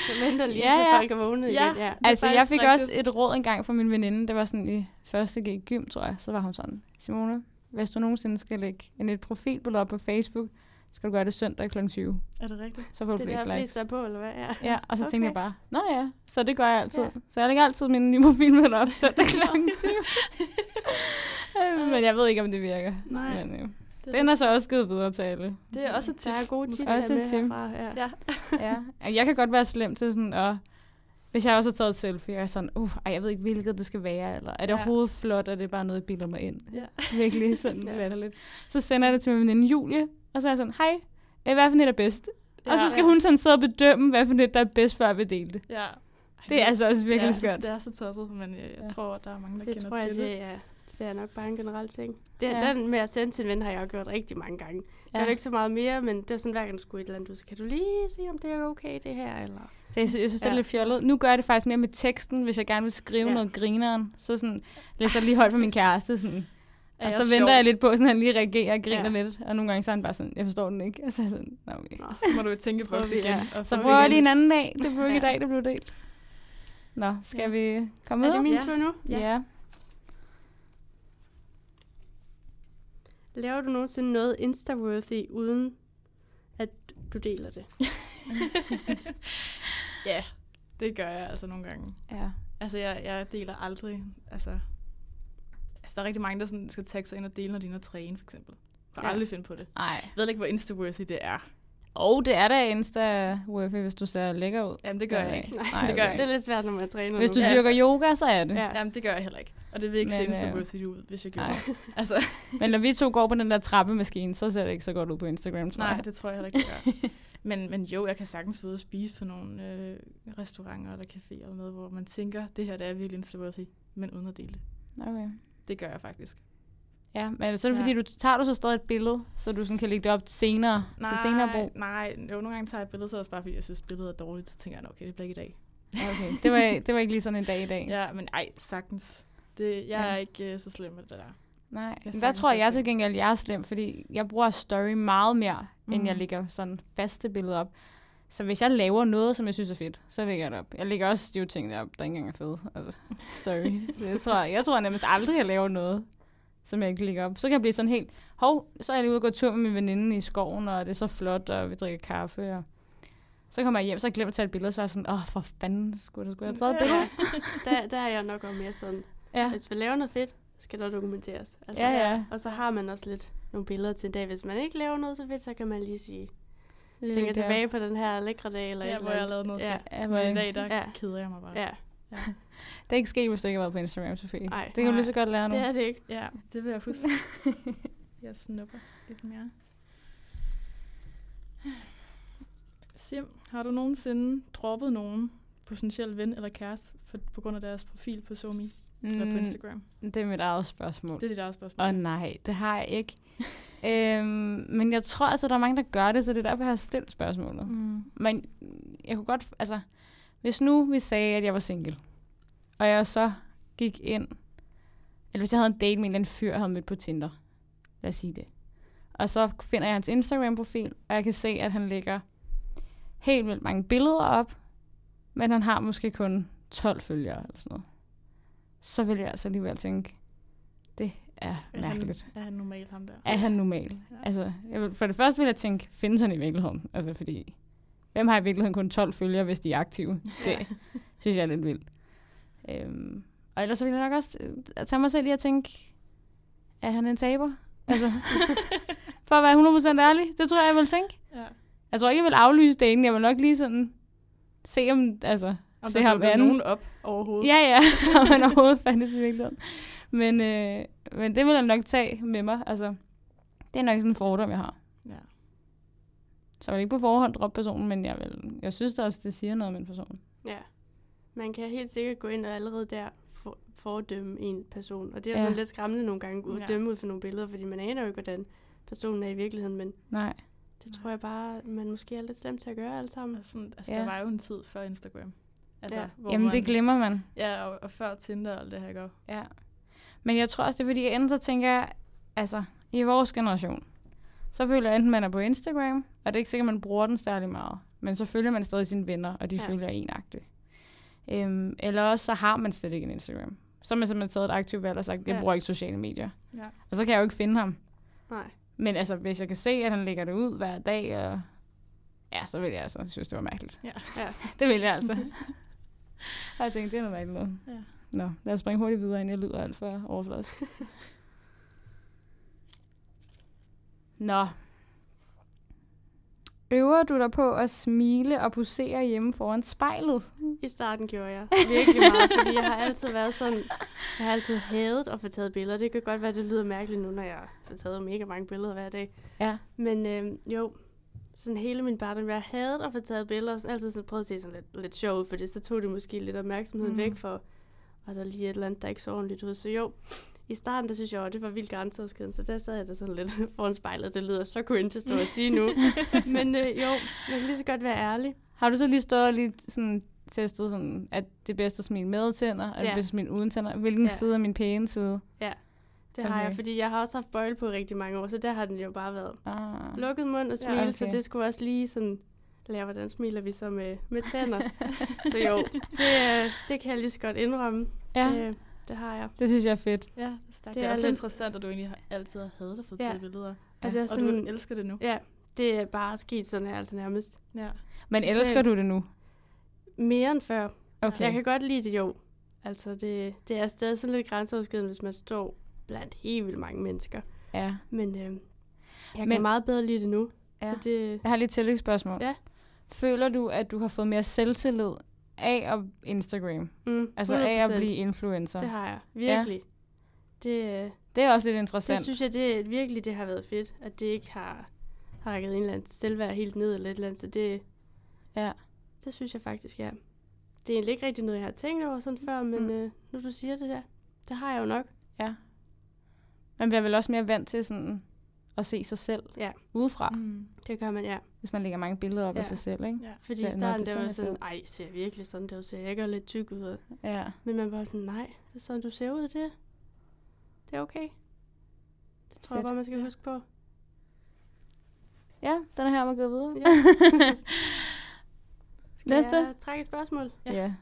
Så venter lige, Ja, så ja. folk er vågnet Ja. igen. Ja. Altså, jeg fik rigtigt. også et råd engang fra min veninde. Det var sådan i første G gym, tror jeg. Så var hun sådan, Simone, hvis du nogensinde skal lægge en et profilbillede op på Facebook, skal du gøre det søndag kl. 20. Er det rigtigt? Så får du Det er flest der likes. flest der er på, eller hvad? Ja. Ja, og så okay. tænkte jeg bare, nå ja, så det gør jeg altid. Ja. Ja. Så jeg lægger altid min nye profilbillede op søndag [laughs] kl. 20. [laughs] Øh, Men jeg ved ikke, om det virker. Nej. Men, øh, Det den er så også givet videre til alle. Det er også et tip. Der er gode tips Også med herfra. Ja. Ja. ja. Jeg kan godt være slem til sådan at... Hvis jeg også har taget et selfie, og jeg er sådan, uh, ej, jeg ved ikke, hvilket det skal være, eller er det Ja. overhovedet flot, og det er bare noget, jeg bilder mig ind. Ja. Virkelig sådan Ja. [laughs] ja. latterligt. Så sender jeg det til min veninde Julie, og så er jeg sådan, hej, øh, hvad for net er bedst? Ja. Og så skal Ja. hun sådan sidde og bedømme, hvad for net, der er bedst, før vi deler det. Ja. Ej, Det er altså også virkelig det er, skørt. Det er så tosset, men jeg, jeg Ja. tror, at der er mange, der Det kender tror jeg, til det det. er, det er nok bare en generel ting. Det, Ja. ja. Den med at sende til en ven har jeg jo gjort rigtig mange gange. Jeg gør det ikke så meget mere, men det er sådan, hver gang du skulle et eller andet, du så kan du lige se, om det er okay, det her, eller... Det, jeg synes, jeg synes, det er Ja. lidt fjollet. Nu gør jeg det faktisk mere med teksten, hvis jeg gerne vil skrive Ja. ja. noget grineren. Så sådan, læser jeg lige højt for min kæreste. Sådan. Er Og så sjov? venter jeg lidt på, at han lige reagerer og griner Ja. ja. lidt. Og nogle gange så er han bare sådan, jeg forstår den ikke. Og så er jeg sådan, Nå, okay. Nå. Så må du tænke på vi, igen. ja. Og Så få prøver jeg lige en anden dag. Det blev ikke i Ja. dag, det blev delt. Nå, skal Ja. vi komme Er videre? det min Ja. tur nu? Ja. Ja. Laver du nogensinde noget Insta-worthy, uden at du deler det? [laughs] Ja, det gør jeg altså nogle gange. ja. Altså, jeg, jeg deler aldrig, altså... Altså, der er rigtig mange, der sådan skal tagge sig ind og dele, når de er træne, for eksempel. Jeg kan Ja. aldrig finde på det. Ej. Jeg ved ikke, hvor Insta-worthy det er. Og det er da insta worthy hvis du ser lækker ud. Jamen, det gør jeg ikke. Nej, det gør jeg Det er lidt svært, når man træner Hvis du nu. Ja. dyrker yoga, så er det. Ja. Jamen, det gør jeg heller ikke. Og det vil ikke se Men, øh, Insta-worthy ud, hvis jeg Nej. det. [laughs] Altså, Men når vi to går på den der trappemaskine, så ser det ikke så godt ud på Instagram, tror nej, jeg. det tror jeg heller ikke, det gør. [laughs] Men, men jo, jeg kan sagtens ude og spise på nogle øh, restauranter eller caféer eller noget, hvor man tænker, det her det er virkelig Insta-worthy, men uden at dele det. Okay. Det gør jeg faktisk. Ja, men så er det Ja. fordi, du tager du så stadig et billede, så du sådan kan lægge det op senere, til senere brug. Nej, jo, nogle gange tager jeg et billede, så er det bare, fordi jeg synes, billedet er dårligt. Så tænker jeg, "Nå, okay, det bliver ikke i dag. Ja, Okay. Det, var, det var ikke lige sådan en dag i dag. Ja, men ej, sagtens. Det, jeg Ja. er ikke uh, så slem med det der. Nej, Jeg men der sagtens tror jeg, til gengæld, jeg er slem, fordi jeg bruger story meget mere, mm. end Mhm. jeg lægger sådan faste billeder op. Så hvis jeg laver noget, som jeg synes er fedt, så lægger jeg det op. Jeg lægger også stive ting op, der ikke engang er fede. Altså, story. [laughs] så jeg tror, jeg tror nærmest aldrig, jeg laver noget, som jeg ikke lægger op. Så kan jeg blive sådan helt, hov, så er jeg lige ude og gå tur med min veninde i skoven, og det er så flot, og vi drikker kaffe, og så kommer jeg hjem, så jeg glemt at tage et billede, så er jeg sådan, åh, for fanden, skulle jeg, skulle jeg have taget et billede? [laughs] Der, der er jeg nok også mere sådan, Ja. hvis vi laver noget fedt, skal der dokumenteres. Altså, Ja, ja. Og så har man også lidt nogle billeder til en dag. Hvis man ikke laver noget så fedt, så kan man lige sige, Det tænker er der. tilbage på den her lækre dag, eller Ja, et hvor eller jeg lavet noget Ja. fedt. Ja, hvor Men i dag, der Ja. keder jeg mig bare. Ja, [laughs] Det er ikke sket, hvis du ikke har været på Instagram, Sofie. Nej. det kan du lige så godt lære nu. det er det ikke. ja det vil jeg huske. [laughs] jeg snupper lidt mere. Sim, har du nogensinde droppet nogen potentiel ven eller kæreste for, på grund af deres profil på SoMe mm. eller på Instagram? Det er mit eget spørgsmål. Det er dit eget spørgsmål. Åh oh, nej, det har jeg ikke. [laughs] øhm, men jeg tror altså, der er mange, der gør det, så det er derfor, jeg har stillet spørgsmålet. Mm. Men jeg kunne godt, altså, hvis nu vi sagde, at jeg var single, og jeg så gik ind, eller hvis jeg havde en date med en eller anden fyr, jeg havde mødt på Tinder, lad os sige det, og så finder jeg hans Instagram-profil, og jeg kan se, at han lægger helt vildt mange billeder op, men han har måske kun 12 følgere eller sådan noget. Så vil jeg altså alligevel tænke, det er Er mærkeligt. han, er han normal, ham der? Er han normal? Ja. Altså, jeg vil, for det første vil jeg tænke, findes han i virkeligheden? Altså, fordi, hvem har i virkeligheden kun 12 følgere, hvis de er aktive? Det synes jeg er lidt vildt. Øhm, og ellers så vil jeg nok også øh, tage mig selv i at tænke, er han en taber? Altså, [laughs] for at være 100% ærlig, det tror jeg, jeg vil tænke. Ja. Jeg tror ikke, jeg vil aflyse daten. Jeg vil nok lige sådan se om, altså, Om se der ham anden. nogen op overhovedet. Ja, ja, [laughs] om han overhovedet fandtes i virkeligheden. Men, øh, men det vil jeg nok tage med mig. Altså, det er nok sådan en fordom, jeg har. Så jeg vil ikke på forhånd droppe personen, men jeg, vil, jeg synes da også, det siger noget om en person. Ja. Man kan helt sikkert gå ind og allerede der for, fordømme en person. Og det er jo Ja. sådan lidt skræmmende nogle gange at Ja. dømme ud for nogle billeder, fordi man aner jo ikke, hvordan personen er i virkeligheden. Men Nej. det tror jeg bare, man måske er lidt slemt til at gøre alle sammen. Altså, altså Ja. der var jo en tid før Instagram. Altså, Ja. hvor Jamen, man, det glemmer man. Ja, og, og før Tinder og alt det her går. Ja. Men jeg tror også, det er fordi, jeg enten så tænker jeg, altså, i vores generation, så føler jeg enten, man er på Instagram, og det er ikke sikkert, man bruger den særlig meget, men så følger man stadig sine venner, og de Ja. følger enagtigt. Øhm, eller også så har man slet ikke en Instagram. Så har man simpelthen taget et aktivt valg og sagt, jeg ja. bruger ikke sociale medier. Ja. Og så kan jeg jo ikke finde ham. Nej. Men altså, hvis jeg kan se, at han lægger det ud hver dag, og ja, så vil jeg altså synes, det var mærkeligt. Ja. Ja. [laughs] det vil jeg altså. og jeg tænkte, det er noget mærkeligt noget. Ja. Nå, lad os springe hurtigt videre, inden jeg lyder alt for overfladisk. [laughs] Nå. Øver du dig på at smile og posere hjemme foran spejlet? I starten gjorde jeg virkelig meget, fordi jeg har altid været sådan, jeg har altid hadet at få taget billeder. Det kan godt være, det lyder mærkeligt nu, når jeg får taget mega mange billeder hver dag. Ja. Men øh, jo, sådan hele min barndom, jeg hadet at få taget billeder, og altid sådan prøvet at se sådan lidt, lidt sjov ud, for det, så tog det måske lidt opmærksomheden Mm. mm. væk for, var der lige et eller andet, der ikke så ordentligt ud. Så jo, i starten, der synes jeg, at det var vildt grænseoverskridende, så der sad jeg der sådan lidt [laughs] foran spejlet. Det lyder så cringe at stå og sige nu. [laughs] Men øh, jo, jeg kan lige så godt være ærlig. Har du så lige stået og lige sådan testet, sådan, at det er bedst at smile med tænder, og det Ja. er bedst at smile uden tænder? Hvilken Ja. side er min pæne side? Det har jeg, Okay. fordi jeg har også haft bøjle på rigtig mange år, så der har den jo bare været Ah. lukket mund og Ja, smile, ja, så okay. det skulle også lige sådan lære, hvordan smiler vi så med, med tænder. [laughs] så jo, det, øh, det kan jeg lige så godt indrømme. Ja, Det, det har jeg. det synes jeg er fedt. Ja, det er. Det er, er også lidt- interessant, at du egentlig har, altid har hadet at få Ja. taget billeder. Og Ja. det er Og sådan, du elsker det nu. ja, det er bare sket sådan her, altså nærmest. Ja. Men elsker du det nu? Mere end før. Okay. Jeg kan godt lide det, jo. Altså, det, det er stadig sådan lidt grænseoverskridende, hvis man står blandt helt vildt mange mennesker. Ja. Men øh, jeg kan Men- meget bedre lide det nu. Ja. Så det, Jeg har lige et tillægsspørgsmål. Ja. Føler du, at du har fået mere selvtillid af at Instagram? mm, Altså af at 100%. blive influencer? Det har jeg. Virkelig. Det, øh, Det er også lidt det interessant. synes jeg, det virkelig, det har været fedt. At det ikke har, har rækket en eller anden selvværd helt ned eller et eller andet. Så det, Ja. det synes jeg faktisk, ja. Det er egentlig ikke rigtig noget, jeg har tænkt over sådan før, men Mm. øh, nu du siger det der, det har jeg jo nok. ja. Man bliver vel også mere vant til sådan at se sig selv Ja. udefra, Mm. Det gør man, ja. hvis man lægger mange billeder op Ja. af sig selv, ikke? ja. Fordi i starten, det der er var sådan, sådan, jeg ej, ser jeg virkelig sådan der ud? Ser jeg ikke lidt tyk ud? Ja. Men man var sådan, nej, det er sådan, du ser ud, det, det er okay. Det tror jeg Fedt. bare, man skal Ja. huske på. Ja, den er her, man går videre. Ja. [laughs] Skal Næste. jeg trække et spørgsmål? Ja. ja.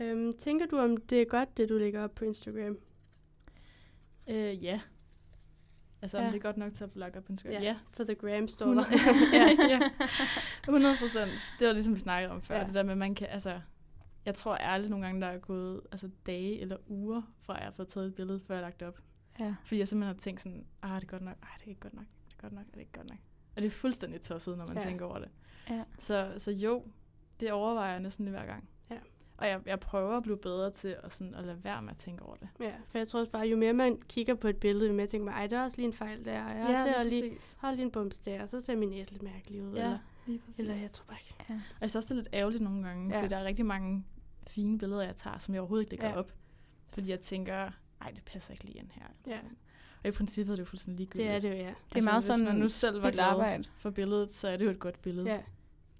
Øhm, tænker du, om det er godt, det du lægger op på Instagram? Øh, ja. Altså, om Ja. det er godt nok til at blive lagt op på Instagram. Ja. Ja. For The Gram står der. 100, [laughs] ja, ja. [laughs] 100 procent. Det var ligesom vi snakkede om før. Ja. Det der med, at man kan, altså... Jeg tror ærligt nogle gange, der er gået altså, dage eller uger, fra jeg har fået taget et billede, før jeg har lagt det op. ja. Fordi jeg simpelthen har tænkt sådan, ah, er det godt nok? Ej, det er ikke godt nok. Er det godt nok? Er det ikke godt nok? Og det er fuldstændig tosset, når man ja. tænker over det. Ja. Så, så jo, det overvejer jeg næsten lige hver gang. Ja. Og jeg, jeg prøver at blive bedre til at, sådan, at lade være med at tænke over det. Ja, for jeg tror også bare, jo mere man kigger på et billede, jo mere tænker man, ej, der er også lige en fejl der, og jeg ser lige, har lige en bums der, og så ser min næse lidt mærkelig ud. Ja, Eller, lige præcis. eller jeg tror bare ikke. Ja. Og jeg synes også, det er lidt ærgerligt nogle gange, ja. Ja. fordi der er rigtig mange fine billeder, jeg tager, som jeg overhovedet ikke lægger ja. Ja. op. Fordi jeg tænker, ej, det passer ikke lige ind her. Ja. Og i princippet er det jo fuldstændig ligegyldigt. Det er det jo, ja. Det er meget hvis sådan man nu selv var glad arbejde. for billedet, så er det jo et godt billede. ja.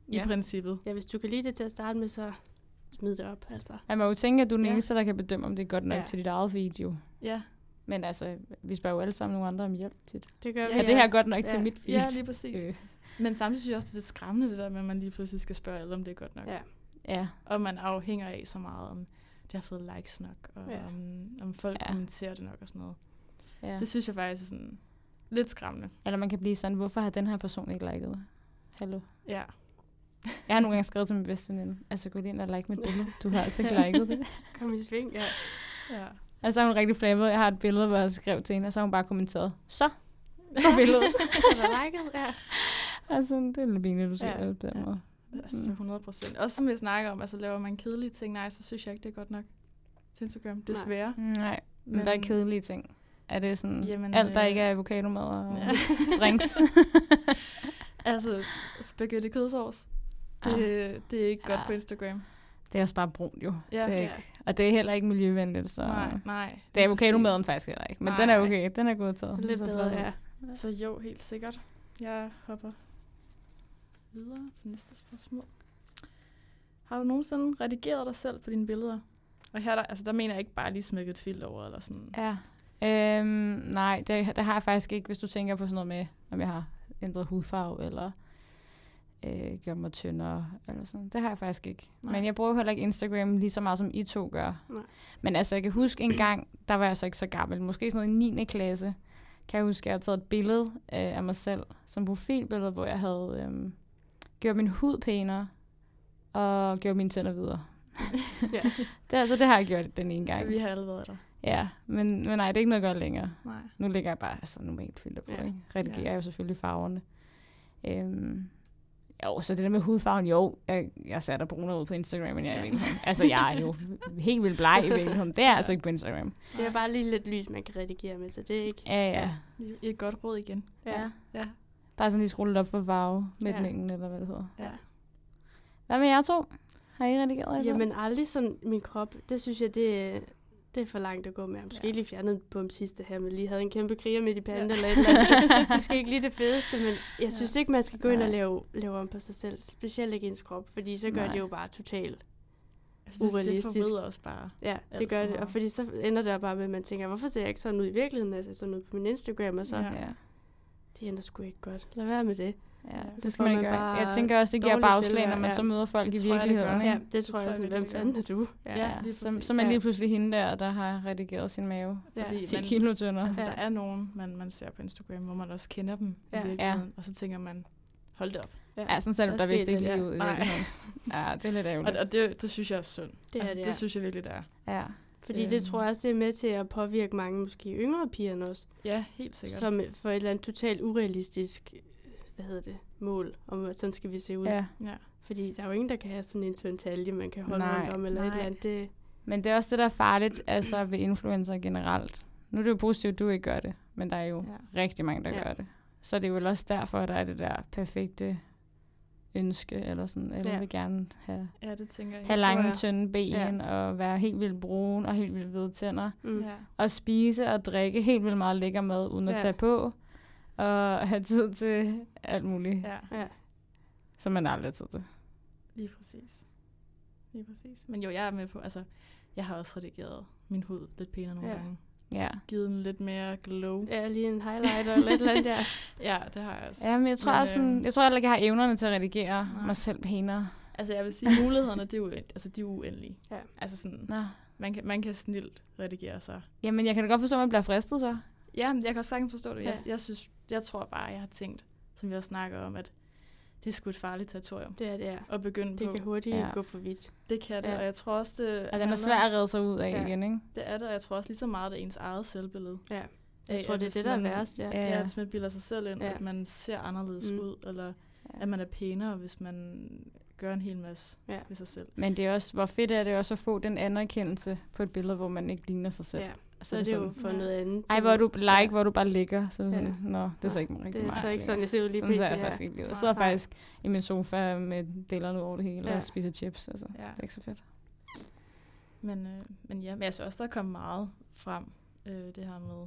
I Ja. princippet. Ja, hvis du kan lide det til at starte med, så smid det op, altså. Man må jo tænke, at du er den Ja. eneste, der kan bedømme, om det er godt nok Ja. til dit eget video. Ja, Men altså, vi spørger jo alle sammen nogle andre om hjælp tit. Det gør Ja, vi, Er det her godt nok til Ja. mit feed? ja lige præcis. Øh, Men samtidig synes jeg også, det er lidt skræmmende, det der med, at man lige pludselig skal spørge alle, om det er godt nok. Ja. ja. Og man afhænger af så meget, om det har fået likes nok, og Ja. ja. om, om folk Ja. ja. kommenterer det nok og sådan noget. ja. Ja. Det synes jeg faktisk er sådan lidt skræmmende. Eller man kan blive sådan, hvorfor har den her person ikke liket? Hallo? Ja. [laughs] Jeg har nogle gange skrevet til min bedste veninde, altså gå lige ind og like mit billede. Du har altså ikke liket det. [laughs] Kom i sving, ja. ja. Altså er hun rigtig flabet. Jeg har et billede, hvor jeg skrev til hende, og så har hun bare kommenteret, så på [laughs] billedet. Eller liket, ja. altså, det er lidt pinligt, du siger Ja. det på den måde. Altså 100 procent. Også som vi snakker om, altså laver man kedelige ting, nej, så synes jeg ikke, det er godt nok til Instagram. Desværre. Nej, men hvad er kedelige ting? Er det sådan, Jamen, alt der øh, ikke er avocadomad og Ja. drinks? altså, spaghetti kødsovs. Det, Ah. det er ikke godt Ja. på Instagram. det er også bare brunt jo. Ja. Det er Ja. ikke, og det er heller ikke miljøvenligt, så... Nej, nej. Det er avocadomaden faktisk heller ikke, men Nej. den er okay. Den er godtaget. Lidt Så bedre, ja. Så jo, helt sikkert. Jeg hopper videre til næste spørgsmål. Har du nogensinde redigeret dig selv på dine billeder? Og her, der, altså, der mener jeg ikke bare lige smækket et filter over, eller sådan. Ja. Øhm, nej, det, det har jeg faktisk ikke, hvis du tænker på sådan noget med, om jeg har ændret hudfarve, eller øh, gjort mig tyndere, eller sådan. Det har jeg faktisk ikke. Nej. Men jeg bruger heller ikke Instagram lige så meget, som I to gør. Nej. Men altså, jeg kan huske en gang, der var jeg så ikke så gammel, måske sådan noget i 9. klasse, kan jeg huske, at jeg havde taget et billede øh, af mig selv, som profilbillede, hvor jeg havde øh, gjort min hud pænere, og gjort mine tænder videre. [laughs] ja. [laughs] Det, altså, det har jeg gjort den ene gang. Vi har alle været der. Ja, men, men nej, det er ikke noget, jeg gør længere. Nej. Nu lægger jeg bare altså, normalt filter på, Ja. ikke? Redigerer Ja. ja. jo selvfølgelig farverne. Øhm, jo, så det der med hudfarven, jo, jeg, jeg ser der brunere ud på Instagram, end jeg er i Ja. virkeligheden. Altså, jeg er jo helt vildt bleg i virkeligheden. Det er ja. altså ikke på Instagram. Det er bare lige lidt lys, man kan redigere med, så det er ikke... Ja, ja. Lige Et godt råd igen. Ja. Ja. Bare sådan lige skrue lidt op for farvemætningen, ja. eller hvad det hedder. Ja. Hvad med jer to? Har I redigeret jer selv? Jamen aldrig sådan min krop. Det synes jeg, det, det er for langt at gå med. Måske Ja. lige fjernet på den sidste her, men lige havde en kæmpe kriger midt i panden Ja. eller et eller andet. [laughs] Måske ikke lige det fedeste, men jeg synes Ja. ikke, man skal gå ind og Nej. lave, lave om på sig selv. Specielt ikke ens krop, fordi så gør Nej. det jo bare totalt. Altså, det, det Urealistisk. forvrider os bare. Ja, det gør for det. Og fordi så ender det jo bare med, at man tænker, hvorfor ser jeg ikke sådan ud i virkeligheden? Altså sådan ud på min Instagram, og så, Ja. ja. Ja, det ender sgu ikke godt. Lad være med det. Ja. Så det skal man ikke gøre. Jeg tænker også, det giver bagslag, når man ja. så møder folk Det i jeg, det virkeligheden. Ja, det tror jeg jeg sådan, hvem det fanden er du? Ja, Ja, præcis. så er man Ja. lige pludselig hende der, der har redigeret sin mave. Ja. Fordi 10 man- kilo tyndere. Altså, Ja. der er nogen, man, man ser på Instagram, hvor man også kender dem Ja. i virkeligheden. Og så tænker man, hold det op. Ja, sådan ser der det er der vist sket ikke lige ja. ud i virkeligheden. [laughs] Ja, det er lidt Og, ærgerligt. og det, det synes jeg er synd. Det altså, det, det ja. synes jeg virkelig, det er. Ja. Fordi Øhm. det tror jeg også, det er med til at påvirke mange måske yngre piger også. Ja, helt sikkert. Som for et eller andet totalt urealistisk, hvad hedder det, mål, om at sådan skal vi se ud. ja. Ja. Fordi der er jo ingen, der kan have sådan en tynd talje, man kan holde Nej, rundt om, eller et nej. eller andet. Det, Men det er også det, der er farligt altså ved influencer generelt. Nu er det jo positivt, at du ikke gør det, men der er jo Ja. rigtig mange, der Ja. gør det. Så det er vel også derfor, at der er det der perfekte ønske, eller sådan, eller Ja. vil gerne have, ja, det tænker jeg. have lange, jeg. tynde ben, Ja. og være helt vildt brun, og helt vildt hvide tænder, mm. Ja. og spise og drikke helt vildt meget lækker mad, uden at Ja. tage på, og [laughs] have tid til alt muligt, ja. ja, som man aldrig har tid til. lige præcis. Lige præcis. Men jo, jeg er med på, altså, jeg har også redigeret min hud lidt pænere nogle Ja. gange. Ja. Givet den lidt mere glow. ja, lige en highlighter eller et eller andet der. [laughs] Ja, det har jeg også. Ja, men jeg tror, Men, sådan, øhm, jeg tror heller ikke, jeg har evnerne til at redigere Nej. mig selv pænere. Altså, jeg vil sige, mulighederne, det er jo, altså, de er uendelige. Ja. Altså sådan, Nå. man kan, man kan snilt redigere sig. Jamen, jeg kan da godt forstå, at man bliver fristet så. Ja, men jeg kan også sagtens forstå det. Jeg, Ja. jeg, synes, jeg tror bare, jeg har tænkt, som vi også snakker om, at det er sgu et farligt territorium Det er det, ja. at begynde Det på. kan hurtigt Ja. gå for vidt. Det kan det, Ja. og jeg tror også, det Og den er svær at redde sig ud af Ja. igen, ikke? Det er det, og jeg tror også lige så meget, det er ens eget selvbillede. Ja. Af, Jeg tror, at det er det, der er man- værst, ja. Ja. Ja, hvis man bilder sig selv ind, Ja. at man ser anderledes Mm. ud, eller Ja. at man er pænere, hvis man gøre en hel masse Ja. ved sig selv. Men det er også, hvor fedt er det også at få den anerkendelse på et billede, hvor man ikke ligner sig selv. ja. Så er det jo sådan, for Ja. noget andet. Ej, hvor du like, Ja. hvor du bare ligger. Så det Ja. sådan, nå, det er så ikke rigtig Det er mig. så ikke sådan, jeg ser ud lige Sådan pt. jeg ja. faktisk ikke lige. Jeg sidder faktisk i min sofa med delerne ud over det hele Ja. og spiser chips. Altså, Ja. det er ikke så fedt. Men, øh, men ja, men jeg synes også, der er kommet meget frem, øh, det her med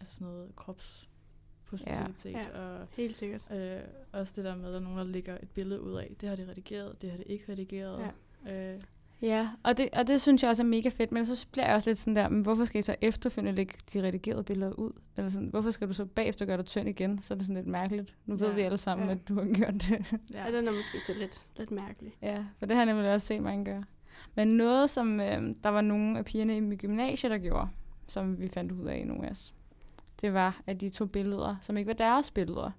altså sådan noget kropspositivitet. Ja. Ja. Og Helt sikkert. øh, også det der med, at der er nogen, der lægger et billede ud af, det har de redigeret, det har de ikke redigeret. Ja. Øh, Ja, og det, og det synes jeg også er mega fedt, men så bliver jeg også lidt sådan der, men hvorfor skal I så efterfølgende lægge de redigerede billeder ud? Eller sådan, hvorfor skal du så bagefter gøre dig tynd igen? Så er det sådan lidt mærkeligt. Nu ved Ja. vi alle sammen, Ja. at du har gjort det. Ja. [laughs] ja, den er måske så lidt, lidt mærkelig. Ja, for det har jeg nemlig også set mange gøre. Men noget, som øh, der var nogle af pigerne i mit gymnasie, der gjorde, som vi fandt ud af i nogle af os, det var, at de tog billeder, som ikke var deres billeder,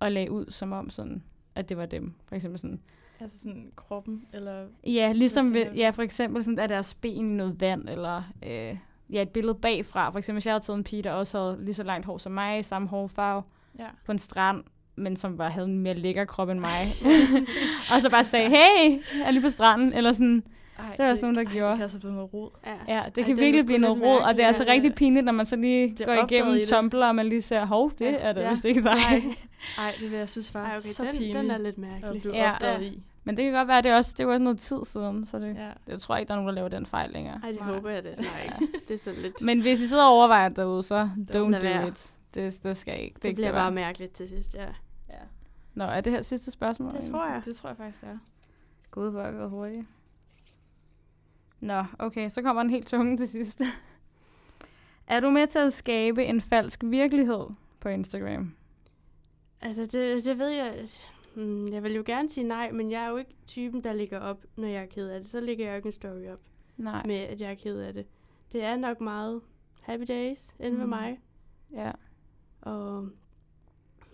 og lagde ud som om sådan, at det var dem. For eksempel sådan, Altså sådan kroppen, eller... ja, ligesom ved, ja, for eksempel sådan, at deres ben i noget vand, eller øh, ja, et billede bagfra. For eksempel, hvis jeg havde taget en pige, der også havde lige så langt hår som mig, samme hårfarve, Ja. på en strand, men som bare havde en mere lækker krop end mig. [laughs] [laughs] og så bare sagde, hey, jeg er lige på stranden, eller sådan, Ej, Det er også nogen, der ej, gjorde. Det kan altså blive noget rod. Ja. Ja, det Ej, kan er virkelig blive noget råd, og det er altså ja. rigtig pinligt, når man så lige går igennem i det. Tumblr, og man lige ser, hov, det Ja. er det Ja. vist ikke dig. Nej. [laughs] Ej, det vil jeg synes Ej, faktisk okay, så den, pinligt den er lidt at mærkelig. blive Ja. opdaget Ja. i. Men det kan godt være, at det er også, det var også noget tid siden, så det, Ja. jeg tror ikke, der er nogen, der laver den fejl længere. Ej, det Nej. håber jeg det snart ikke. Det er sådan lidt... Men hvis I sidder og overvejer det derude, så don't do være. it. Det, det skal ikke. det, Det, bliver bare mærkeligt til sidst, ja. Ja. Nå, er det her sidste spørgsmål? Det tror jeg. Det tror jeg faktisk er. Gud, hvor er hurtigt. Nå, okay, så kommer den helt tunge til sidst. er du med til at skabe en falsk virkelighed på Instagram? Altså, det, det ved jeg... Hmm, Jeg vil jo gerne sige nej, men jeg er jo ikke typen, der ligger op, når jeg er ked af det. Så ligger jeg jo ikke en story op Nej. med, at jeg er ked af det. Det er nok meget happy days inde ved Mm. mig. Ja. Og,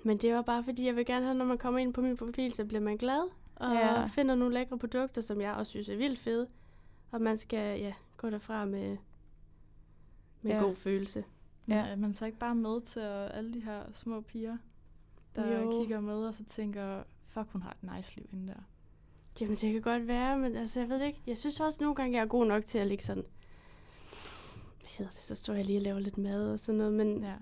men det var bare fordi, jeg vil gerne have, når man kommer ind på min profil, så bliver man glad. Og Ja. finder nogle lækre produkter, som jeg også synes er vildt fede. Og man skal ja, gå derfra med, med Ja. god følelse. Men Ja. er man så ikke bare med til alle de her små piger, der Jo. kigger med og så tænker, fuck, hun har et nice liv inde der. Jamen, det kan godt være, men altså, jeg ved det ikke. Jeg synes også nogle gange, jeg er god nok til at ligge sådan... Hvad hedder det? Så står jeg lige og laver lidt mad og sådan noget, men Ja.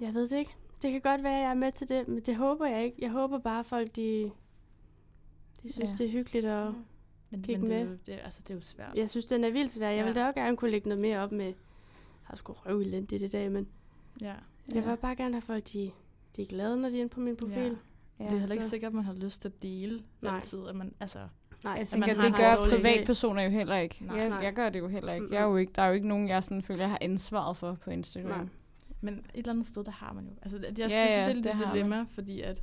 jeg ved det ikke. Det kan godt være, at jeg er med til det, men det håber jeg ikke. Jeg håber bare, at folk, de, de synes, Ja. det er hyggeligt, og Men, Kig men det, med. det, altså, det er jo svært. jeg synes, den er vildt svær. Jeg Ja. vil da også gerne kunne lægge noget mere op med... Jeg har sgu røv elendigt i dag, men Ja. jeg vil bare gerne have folk, de, de er glade, når de er inde på min profil. Ja. Ja, det er heller ikke så- sikkert, at man har lyst til at dele Nej. altid. At man, altså, Nej, Jeg man tænker, har det en gør privatpersoner jo heller ikke. Nej. jeg, Nej. jeg gør det jo heller ikke. Jeg er jo ikke. Der er jo ikke nogen, jeg sådan føler, jeg har ansvaret for på Instagram. Nej. men et eller andet sted, der har man jo. Altså, det, jeg Ja, synes ja, det det er et dilemma, fordi at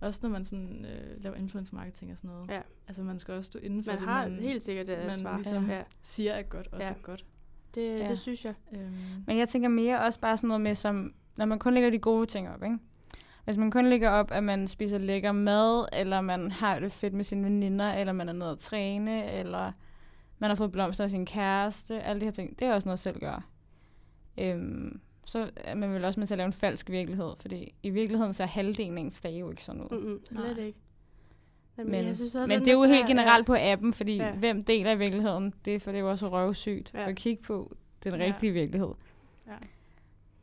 også når man sådan, øh, laver influence marketing og sådan noget, Ja. altså man skal også stå inden for Man det, har man helt sikkert et man ansvar. ligesom- ja, siger er godt, også Ja. er godt. det, Ja. det synes jeg. Øhm, Men jeg tænker mere også bare sådan noget med, som, når man kun lægger de gode ting op, ikke? Hvis man kun lægger op, at man spiser lækker mad, eller man har det fedt med sine veninder, eller man er nede at træne, eller man har fået blomster af sin kæreste, alle de her ting, det er også noget selv gør. Øhm, så er man vel også med til at lave en falsk virkelighed, fordi i virkeligheden ser halvdelen af ens dage jo ikke sådan ud. Mm-mm, slet ikke. Jamen, Men, jeg synes også, men det er jo helt generelt på appen, fordi Ja. ja. hvem deler i virkeligheden, det er for det er jo også røvsygt Ja. ja. at kigge på den Ja. rigtige virkelighed. Ja.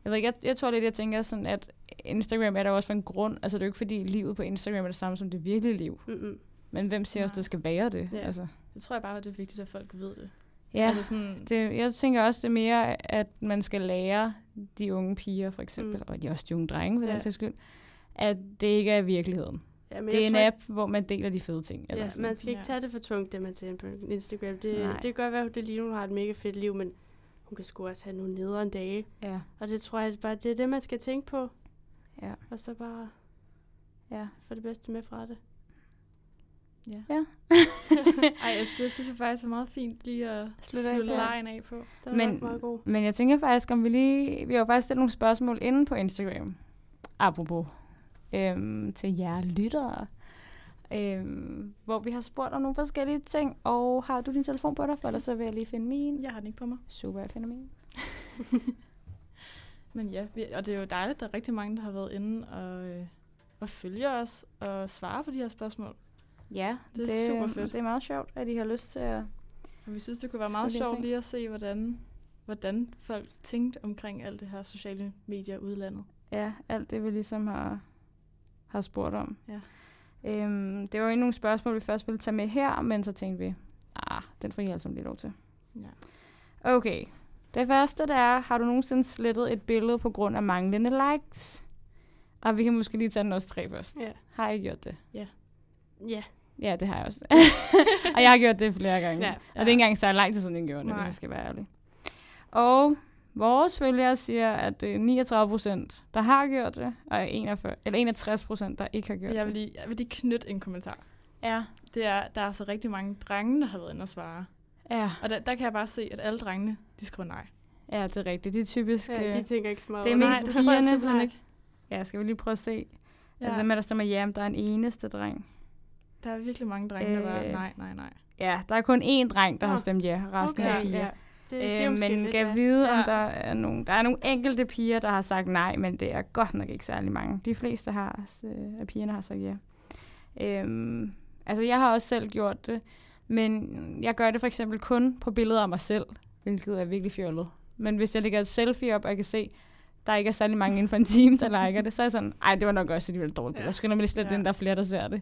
Jeg ved ikke, jeg, jeg tror lidt, jeg tænker sådan, at Instagram er der også for en grund. Altså det er jo ikke fordi livet på Instagram er det samme som det virkelige liv. Ja. Mm-mm. Men hvem siger også, Nej. det skal være det? Ja. Altså, det tror jeg bare, at det er vigtigt, at folk ved det. ja, Altså sådan, det, jeg tænker også, det er mere, at man skal lære de unge piger for eksempel, Mm. og de også de unge drenge for Ja. den sags skyld, at det ikke er virkeligheden. Ja, men det er en tror ikke- app, hvor man deler de fede ting. Eller Ja, sådan. man skal ikke Ja. tage det for tungt, det man ser på Instagram. Det, Nej. det kan godt være, at det lige nu har et mega fedt liv, men hun kan sgu også have nogle nederen dage. Ja, Og det tror jeg bare, det er det, man skal tænke på. ja, Og så bare ja. få det bedste med fra det. ja. Ja. [laughs] Ej, altså, det synes jeg faktisk var meget fint lige at Slutte af slutte på. lejen af på. Det var Men- nok meget god. Men jeg tænker faktisk, om vi lige... Vi har jo faktisk stillet nogle spørgsmål inde på Instagram. Apropos. Øhm, til jer lyttere. Øhm, hvor vi har spurgt om nogle forskellige ting. Og har du din telefon på dig? For ellers så vil jeg lige finde min. Jeg har den ikke på mig. Super, jeg finder min. [laughs] Men ja, vi, og det er jo dejligt, at der er rigtig mange, der har været inde og, øh, og følger os og svarer på de her spørgsmål. Ja, Det er super fedt. Det er meget sjovt, at I har lyst til at... For vi synes, det kunne være meget sjovt lige at se, hvordan, hvordan folk tænkte omkring alt det her sociale medier udlandet. Ja, alt det, vi ligesom har, har spurgt om. Ja. Øhm, det var jo nogle spørgsmål, vi først ville tage med her, men så tænkte vi, ah, den får I altså lige lov til. Ja. Okay. Det første, der er, har du nogensinde slettet et billede på grund af manglende likes? Og vi kan måske lige tage den også tre først. Ja. Har I gjort det? Ja. Ja, det har jeg også. [laughs] og jeg har gjort det flere gange. Ja. Og det er ikke engang så lang tid siden, jeg gjorde det, Nej. hvis jeg skal være ærlig. Og vores følgere siger, at det er 39 procent, der har gjort det, og 41, eller 61 procent, der ikke har gjort Jeg vil, det. lige, jeg vil lige knytte en kommentar. Ja. Det er, der er altså rigtig mange drenge, der har været inde og svare. Ja. Og der, der kan jeg bare se, at alle drengene, de skriver nej. ja, det er rigtigt. Det er typisk... Ja, øh, de tænker ikke så meget det er over mest nej, det tror jeg pigerne. simpelthen Nej. ikke. Ja, skal vi lige prøve at se. Ja. Ja. Altså, med der stemmer ja, men der er en eneste dreng. Der er virkelig mange drenge, der bare Øh, nej, nej, nej. Ja, der er kun én dreng, der Nå. har stemt ja. Resten Okay, er piger. Ja. Det siger Øh, men lidt, kan ja. vide, om Ja. der er nogle... Der er nogle enkelte piger, der har sagt nej, men det er godt nok ikke særlig mange. De fleste har, øh, af pigerne har sagt ja. Øhm, altså, jeg har også selv gjort det, men jeg gør det for eksempel kun på billeder af mig selv, hvilket er virkelig fjollet. Men hvis jeg lægger et selfie op, og jeg kan se, der ikke er særlig mange inden for en time, der liker det, så er jeg sådan, ej, det var nok også alligevel dårligt. Ja. Jeg skynder mig lige slet Ja. ind, der er flere, der ser det.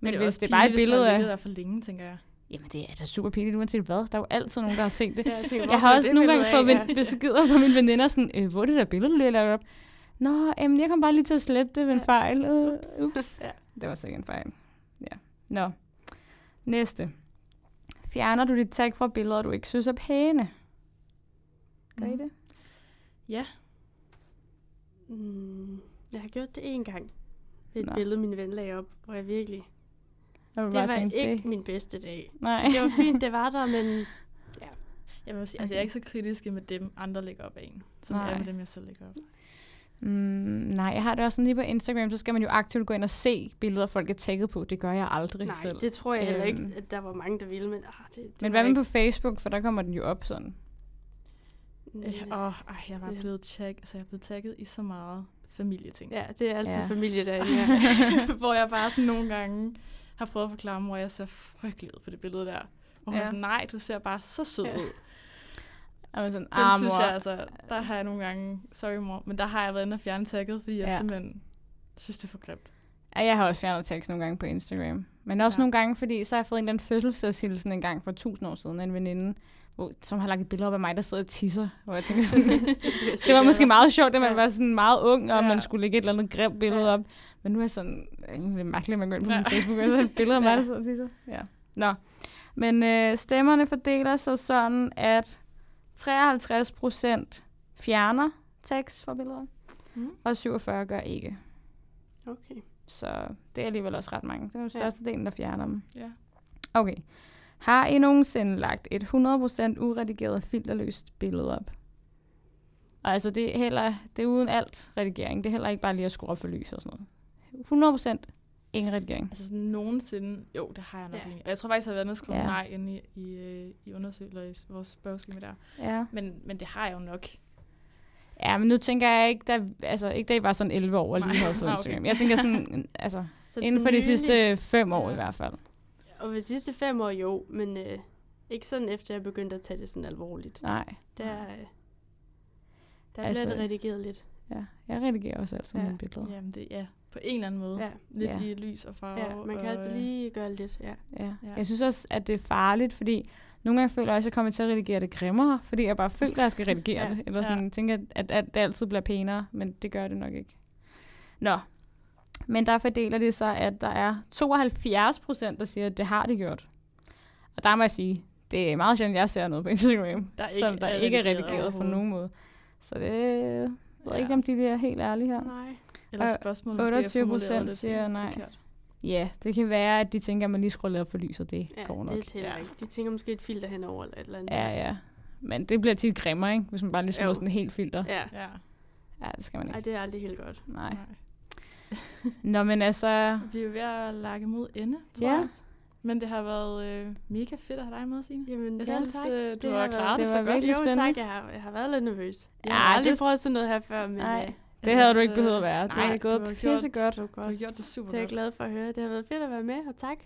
Men, er hvis også det er bare et hvis billede af... ligget der for længe, tænker jeg. Jamen, det er da super pinligt, uanset hvad. Der er jo altid nogen, der har set det. [laughs] Ja, jeg, tænker, Jeg har også nogle gange fået ven- beskeder fra mine veninder, sådan, øh, hvor er det der billede, du lige har lavet op? Nå, jamen, jeg kom bare lige til at slette det ved en Ja. fejl. Øh, Ups. ups. [laughs] Ja. Det var sikkert en fejl. Ja. Nå. Næste. Fjerner du dit tag fra billeder, du ikke synes er pæne? Gør I Mm. det? Ja, Mm, jeg har gjort det en gang. Ved et Nå. billede, min ven lagde op, hvor jeg virkelig... Jeg Det bare var tænke, ikke det. min bedste dag. Nej. Så det var fint, det var der, men [laughs] jeg, vil sige, altså, jeg er ikke så kritisk med dem, andre lægger op af en, som jeg Nej. er med dem, jeg selv lægger op. Mm, nej, jeg har det også sådan lige på Instagram, så skal man jo aktivt gå ind og se billeder, folk er tagget på. Det gør jeg aldrig nej, selv. det tror jeg heller ikke, Øhm. at der var mange, der ville, men ah, det, det Men var hvad med ikke, på Facebook, for der kommer den jo op sådan. Mm, Øh, åh, ej, jeg er bare Ja. blevet, tag, altså, jeg er blevet tagget i så meget familieting. Ja, det er altid Ja. ja. familie derinde, [laughs] ja. hvor jeg bare sådan nogle gange har prøvet at forklare mor, at jeg ser frygtelig ud på det billede der. Hvor hun Ja. er sådan, nej, du ser bare så sød Ja. ud. [laughs] Og man sådan, Den ah, synes mor. jeg altså, der har jeg nogle gange, sorry mor, men der har jeg været inde og fjerne tagget, fordi jeg Ja. simpelthen synes, det er for grimt. Ja, jeg har også fjernet tekst nogle gange på Instagram. Men også Ja. nogle gange, fordi så har jeg fået en eller anden fødselsdagshilsen en gang for tusind år siden af en veninde, hvor, som har lagt et billede op af mig, der sidder og tisser. Hvor jeg tænker [laughs] sådan, det var måske meget sjovt, da man Ja. var sådan meget ung, og Ja. man skulle lægge et eller andet grimt billede Ja. op. Men nu er jeg sådan, det er mærkeligt, at man går ind på min Facebook, og så er et billede af mig, [laughs] Ja. der sidder og tisser. Ja. Nå. Men øh, stemmerne fordeler sig sådan, at 53 procent fjerner tekst fra billeder, Mm. og 47 gør ikke. Okay. Så det er alligevel også ret mange. Det er jo størstedelen, der fjerner dem. Ja. Okay. Har I nogensinde lagt et 100% uredigeret filterløst billede op? Og altså, det er, heller, det er uden alt redigering. Det er heller ikke bare lige at skrue op for lys og sådan noget. 100% ingen redigering. Altså sådan nogensinde, jo, det har jeg nok Ja. egentlig. Og jeg tror faktisk, jeg har været inde og skrive Ja. nej inde i, i, øh, i undersøgelser i vores spørgeskema der. Ja. Men, men det har jeg jo nok. Ja, men nu tænker jeg ikke, da, altså, ikke da I var sådan 11 år og lige havde fået Ah, okay. Instagram. Jeg tænker sådan, [laughs] altså, Så inden for de sidste fem år Ja. i hvert fald. Og de sidste fem år jo, men øh, ikke sådan efter jeg begyndte at tage det sådan alvorligt. Nej. Der, øh, der Altså- bliver det redigeret lidt. Ja, jeg redigerer også altid Ja. mine billeder. Jamen det, ja, på en eller anden måde. Ja, Lidt Ja. i lys og farve. ja man kan og, altid øh, lige gøre lidt, ja. Ja. Ja. Jeg synes også, at det er farligt, fordi nogle gange føler jeg også, at jeg kommer til at redigere det grimmere, fordi jeg bare føler, at jeg skal redigere Ja. det. Eller Ja. sådan tænker, at, at det altid bliver pænere, men det gør det nok ikke. Nå. Men der fordeler det sig, at der er 72 procent, der siger, at det har de gjort. Og der må jeg sige, det er meget sjældent, jeg ser noget på Instagram, Der er som ikke der er ikke er redigeret på nogen måde. Så det ved Ja. ikke, om de bliver helt ærlige her. Nej. Eller Og spørgsmålet måske er 28% formuleret lidt siger nej. forkert. Ja, det kan være, at de tænker, at man lige skruer lidt op for lyset. Det Ja, går nok. det tæller Ja. ikke. De tænker måske et filter henover eller et eller andet. Ja, ja. Men det bliver tit grimmere, ikke? Hvis man bare lige smider sådan en helt filter. Ja. Ja. Ja, det skal man Ej, ikke. det er aldrig helt godt. Nej. Nej. Nå, men altså... Vi er ved at lage mod ende, tror Ja. jeg. Men det har været øh, mega fedt at have dig med, Signe. Jamen, Jeg selv synes, tak. øh, du Det har klaret det, det så var godt. virkelig jo, spændende. tak. Jeg har, jeg har været lidt nervøs. Jeg Ja, har aldrig det- prøvet sådan noget her før, men Nej, øh, det havde du ikke behøvet at øh, være. Det nej, er du gået har gjort- pissegodt. det var Du har godt. gjort det super Det er jeg godt. glad for at høre. Det har været fedt at være med, og tak.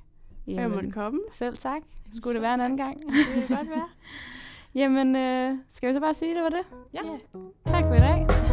Jeg måtte komme. Selv tak. Skulle selv det være en tak. anden gang? Det kan godt være. [laughs] Jamen, øh, skal vi så bare sige, det var det? Ja. Ja. Tak for i dag.